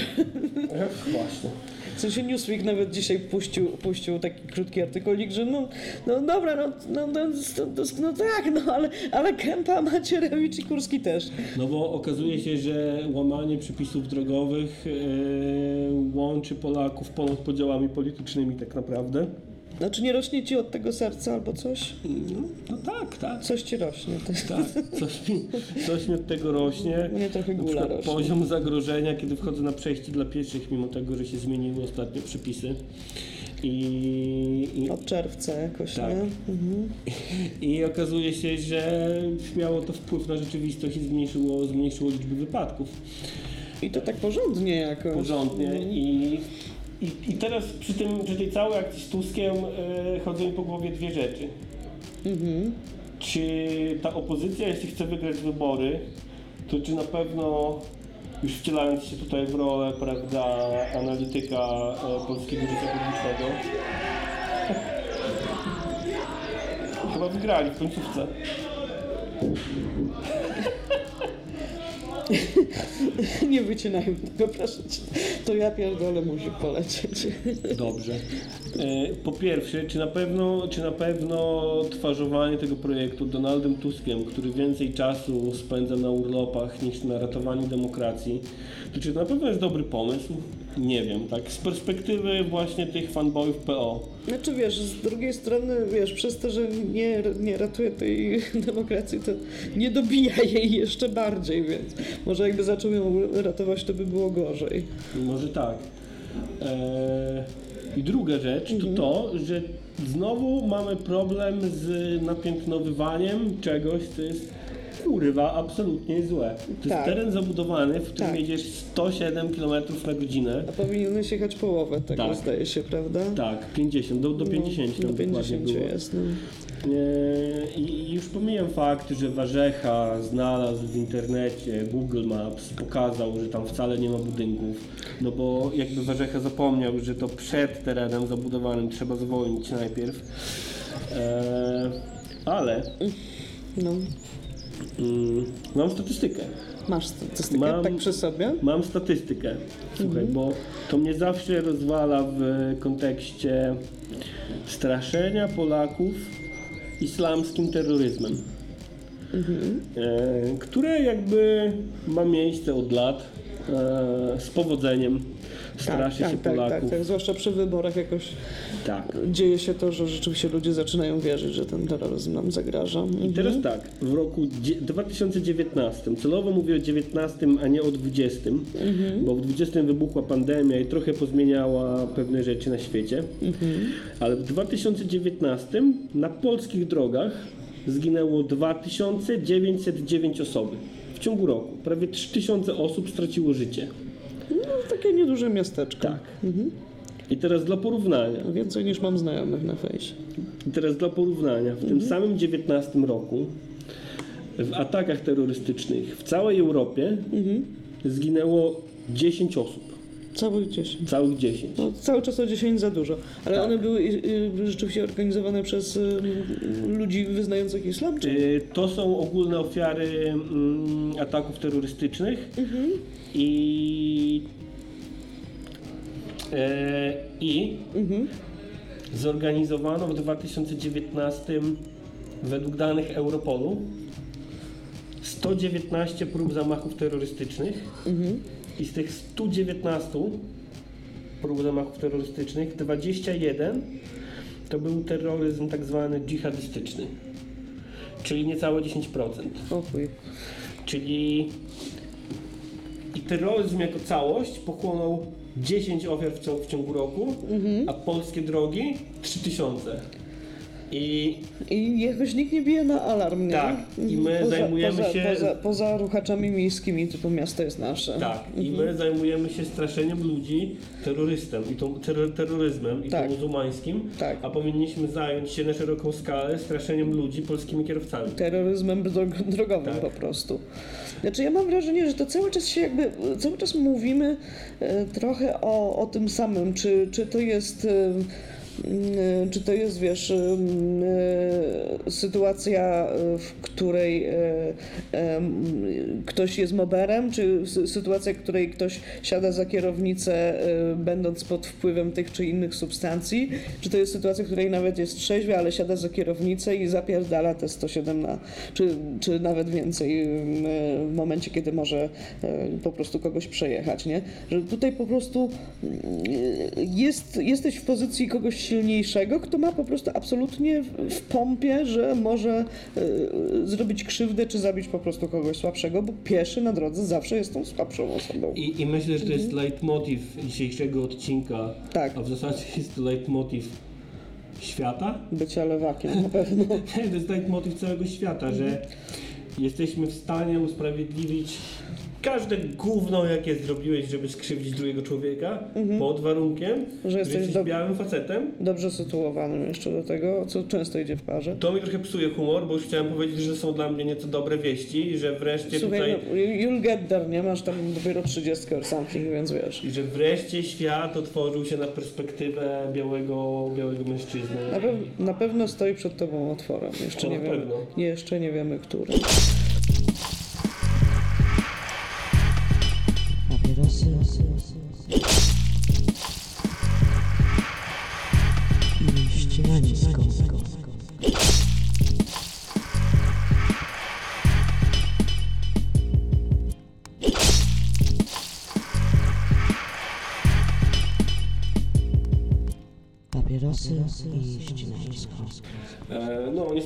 właśnie. W sensie Newsweek nawet dzisiaj puścił, puścił taki krótki artykulik, że no, no dobra, no, no, no, no, no tak, no ale, ale Kępa, Macierewicz i Kurski też. No bo okazuje się, że łamanie przepisów drogowych e, łączy Polaków ponad podziałami politycznymi tak naprawdę. Znaczy nie rośnie ci od tego serca albo coś? No, no tak, tak. Coś ci rośnie. Tak, coś mi, coś mi od tego rośnie. Mnie trochę gula rośnie. poziom zagrożenia, kiedy wchodzę na przejście dla pieszych, mimo tego, że się zmieniły ostatnio przepisy. I, i, Od czerwca jakoś, Tak. nie? Mhm. I okazuje się, że miało to wpływ na rzeczywistość i zmniejszyło, zmniejszyło liczbę wypadków. I to tak porządnie jakoś. porządnie Mhm. i, i, i teraz przy, tym, przy tej całej akcji z Tuskiem e, chodzą mi po głowie dwie rzeczy. Mhm. Czy ta opozycja, jeśli chce wygrać wybory, to czy na pewno już wcielając się tutaj w rolę, prawda, analityka e, polskiego życia publicznego, chyba wygrali w końcówce. Nie wycinajmy tego, proszę cię. To ja pierdolę musi polecieć. Dobrze. E, Po pierwsze, czy na pewno, czy na pewno twarzowanie tego projektu Donaldem Tuskiem, który więcej czasu spędza na urlopach niż na ratowaniu demokracji, to czy na pewno jest dobry pomysł? Nie wiem, tak z perspektywy właśnie tych fanboyów PO. Znaczy wiesz, z drugiej strony, wiesz, przez to, że nie, nie ratuje tej demokracji, to nie dobija jej jeszcze bardziej, więc może jakby zaczął ją ratować, to by było gorzej. Może tak. E, I druga rzecz to to, że znowu mamy problem z napiętnowywaniem czegoś, co jest kurwa absolutnie złe. To Tak. jest teren zabudowany, w którym Tak. jedziesz 107 km na godzinę. A powinieneś jechać połowę tego, Tak. zdaje się, prawda? Tak, 50, do, do 50 No, do dokładnie 50 było. jest, no. E, I już pomijam fakt, że Warzecha znalazł w internecie Google Maps, pokazał, że tam wcale nie ma budynków, no bo jakby Warzecha zapomniał, że to przed terenem zabudowanym trzeba zwolnić najpierw. E, ale no. Mm, mam statystykę. Masz statystykę Mam- tak przy sobie? Mam statystykę, słuchaj, bo to mnie zawsze rozwala w kontekście straszenia Polaków islamskim terroryzmem, e, które jakby ma miejsce od lat e, z powodzeniem. Straszy tak, się tak, Polaków. tak, tak. Zwłaszcza przy wyborach jakoś tak. dzieje się to, że rzeczywiście ludzie zaczynają wierzyć, że ten terroryzm nam zagraża. I Mhm. teraz tak, w roku dzie- 2019, celowo mówię o 19, a nie o 20, Mhm. bo w 20 wybuchła pandemia i trochę pozmieniała pewne rzeczy na świecie, Mhm. ale w 2019 na polskich drogach zginęło 2909 osoby. w ciągu roku prawie 3000 osób straciło życie. No, takie nieduże miasteczko. Tak. I teraz dla porównania, Więcej niż mam znajomych na fejsie. i teraz dla porównania, w tym samym 19 roku w atakach terrorystycznych w całej Europie zginęło 10 osób. Całych 10. Całych 10. No, cały czas o 10 za dużo. Ale Tak. one były y, y, rzeczywiście organizowane przez y, ludzi wyznających islam? Czy... Y, To są ogólne ofiary mm, ataków terrorystycznych i, e, i zorganizowano w 2019 według danych Europolu 119 prób zamachów terrorystycznych i z tych 119 prób zamachów terrorystycznych 21 to był terroryzm tak zwany dżihadystyczny, czyli niecałe 10%. O chuj. Czyli i terroryzm jako całość pochłonął 10 ofiar w ciągu, w ciągu roku, a polskie drogi 3000. I I jakoś nikt nie bije na alarm, nie? Tak. I my poza, zajmujemy poza, się- Poza, poza ruchaczami miejskimi, typu miasto jest nasze. tak, i my zajmujemy się straszeniem ludzi terrorystem i tą terror, terroryzmem i Tak. to muzułmańskim, Tak. a powinniśmy zająć się na szeroką skalę straszeniem ludzi polskimi kierowcami. terroryzmem drog- drogowym Tak. po prostu. Znaczy ja mam wrażenie, że to cały czas się jakby, cały czas mówimy e, trochę o, o tym samym, czy, czy to jest e, czy to jest, wiesz, em, e, sytuacja, e, w której ktoś jest moberem, czy sy- sytuacja, w której ktoś siada za kierownicę, będąc pod wpływem tych czy innych substancji, czy to jest sytuacja, w której nawet jest trzeźwy, ale siada za kierownicę i zapierdala te 107 na, czy, czy nawet więcej w momencie, kiedy może po prostu kogoś przejechać, nie? Że tutaj po prostu mm, jest, jesteś w pozycji kogoś silniejszego, kto ma po prostu absolutnie w, pompie, że może e, zrobić krzywdę, czy zabić po prostu kogoś słabszego, bo pieszy na drodze zawsze jest tą słabszą osobą. I, I myślę, że to jest leitmotiv dzisiejszego odcinka, Tak. a w zasadzie jest to leitmotiv świata. Bycia lewakiem na pewno. to jest leitmotiv całego świata, że jesteśmy w stanie usprawiedliwić każde gówno, jakie zrobiłeś, żeby skrzywdzić drugiego człowieka, pod warunkiem, Mhm. Że że jesteś jesteś dob- białym facetem. Dobrze sytuowanym jeszcze do tego, co często idzie w parze. To mi trochę psuje humor, bo już chciałem powiedzieć, że są dla mnie nieco dobre wieści i że wreszcie Słuchaj, tutaj... no, you'll get there, nie? Masz tam dopiero 30 or something, więc wiesz. I że wreszcie świat otworzył się na perspektywę białego, białego mężczyzny. Na, pew- na pewno stoi przed tobą otworem. Jeszcze O, nie wiemy. Jeszcze nie wiemy, który.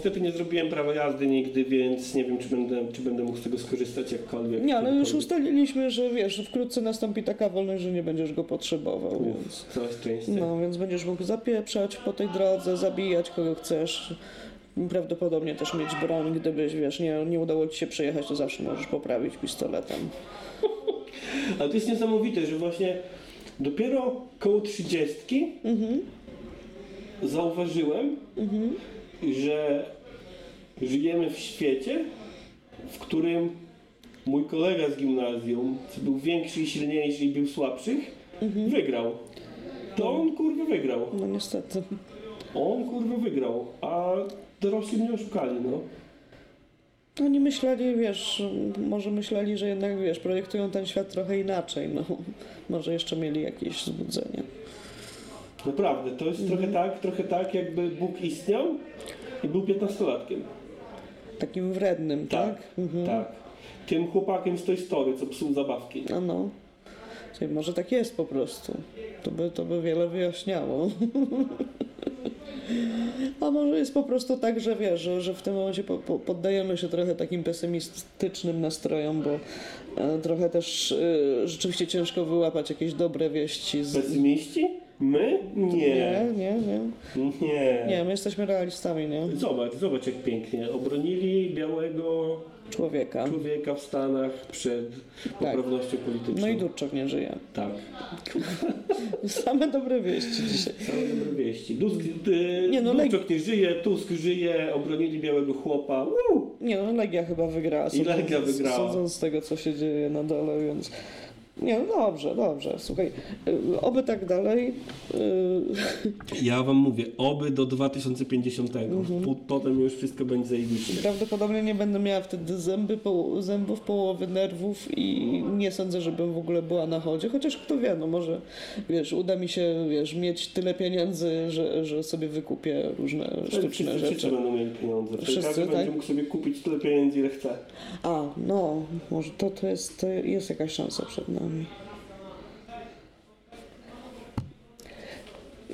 Niestety nie zrobiłem prawa jazdy nigdy, więc nie wiem, czy będę, czy będę mógł z tego skorzystać jakkolwiek. Nie, ale już ustaliliśmy, że wiesz, wkrótce nastąpi taka wolność, że nie będziesz go potrzebował, więc... Uf, całe szczęście. No, więc będziesz mógł zapieprzać po tej drodze, zabijać kogo chcesz. Prawdopodobnie też mieć broń, gdybyś, wiesz, nie, nie udało ci się przejechać, to zawsze możesz poprawić pistoletem. Ale to jest niesamowite, że właśnie dopiero koło trzydziestki zauważyłem, że żyjemy w świecie, w którym mój kolega z gimnazjum, co był większy i silniejszy i był słabszych, wygrał. To on kurwa wygrał. No niestety. On kurwa wygrał, a dorośli mnie oszukali, no. Oni myśleli, wiesz, może myśleli, że jednak, wiesz, projektują ten świat trochę inaczej, no. Może jeszcze mieli jakieś zbudzenie. Naprawdę, to jest trochę tak, trochę tak, jakby Bóg istniał i był piętnastolatkiem. Takim wrednym, tak? Mhm. tak. Tym chłopakiem z tej story, co psuł zabawki. A no. Czyli może tak jest po prostu. To by, to by wiele wyjaśniało. A może jest po prostu tak, że wiesz, że, że w tym momencie po, po, poddajemy się trochę takim pesymistycznym nastrojom, bo e, trochę też e, rzeczywiście ciężko wyłapać jakieś dobre wieści. Z, Pesymiści? My? Nie, Nie. nie, nie. Nie. Nie, my jesteśmy realistami, nie? Zobacz, zobacz jak pięknie. Obronili białego Człowieka. człowieka w Stanach przed poprawnością polityczną. No i Durczok nie żyje. Tak. Same dobre wieści dzisiaj. Same dobre wieści. Tusk, y, Nie, no, Dudczok nie żyje, Tusk żyje, obronili białego chłopa. Woo! Nie no, Legia chyba wygrała. I Legia wygrała. Sądząc z tego, co się dzieje na dole, więc... Nie, no dobrze, dobrze. Słuchaj, y, oby tak dalej. y, Ja wam mówię, oby do 2050. Mhm. Po- Potem już wszystko będzie zajebiście. Prawdopodobnie nie będę miała wtedy zęby, poł- zębów, połowy nerwów i nie sądzę, żebym w ogóle była na chodzie, chociaż kto wie, no może, wiesz, uda mi się, wiesz, mieć tyle pieniędzy, że, że sobie wykupię różne sztuczne Wszyscy, rzeczy. będą mieli pieniądze. Wszyscy, każdy będzie tak? mógł sobie kupić tyle pieniędzy, ile chce. A, no, może to, to, jest, to jest jakaś szansa przed nami.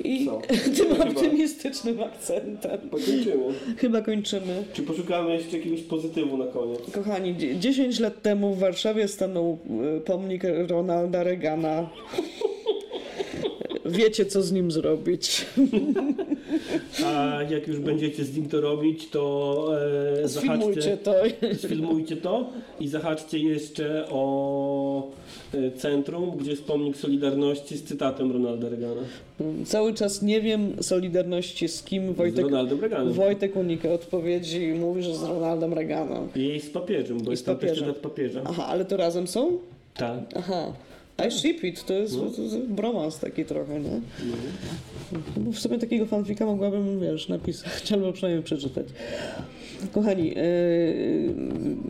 I Co? tym Chyba. optymistycznym akcentem Pokończymy. chyba kończymy. Czy poszukamy jeszcze jakiegoś pozytywu na koniec? Kochani, dzie- 10 lat temu w Warszawie stanął e, pomnik Ronalda Reagana. Wiecie, co z nim zrobić. A jak już będziecie z nim to robić, to e, Sfilmujcie to. sfilmujcie to i zahaczcie jeszcze o e, centrum, gdzie jest pomnik Solidarności z cytatem Ronalda Reagana. Cały czas nie wiem Solidarności z kim. Z Wojtek, Ronaldem Reaganem. Wojtek unika odpowiedzi i mówi, że z Ronaldem Reaganem. I z papieżem, bo I jest z tam też papieżem. cytat papieża. Aha, ale to razem są? Tak. Aha. I ship it, to jest, to jest bromans taki trochę, nie? No, w sobie takiego fanfika mogłabym, wiesz, napisać, albo przynajmniej przeczytać. Kochani, yy,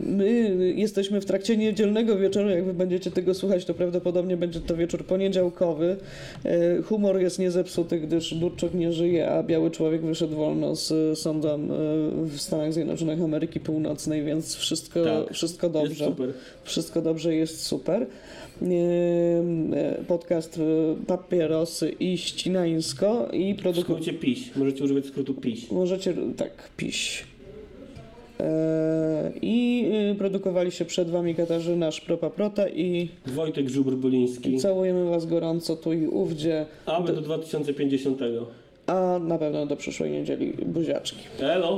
my jesteśmy w trakcie niedzielnego wieczoru. Jak wy będziecie tego słuchać, to prawdopodobnie będzie to wieczór poniedziałkowy. Yy, Humor jest niezepsuty, gdyż Durczok nie żyje, a biały człowiek wyszedł wolno z sądem yy, w Stanach Zjednoczonych Ameryki Północnej, więc wszystko, Tak. wszystko dobrze. Wszystko dobrze, jest super. E, Podcast e, Papierosy i Ścinańsko i W produku... skrócie Piś. Możecie używać skrótu Piś. Możecie, tak, piś. E, I e, produkowali się przed Wami Katarzyna Szpropa-Prota i Wojtek Żubr-Boliński. całujemy Was gorąco tu i ówdzie, Aby do 2050. a na pewno do przyszłej niedzieli buziaczki. Elo!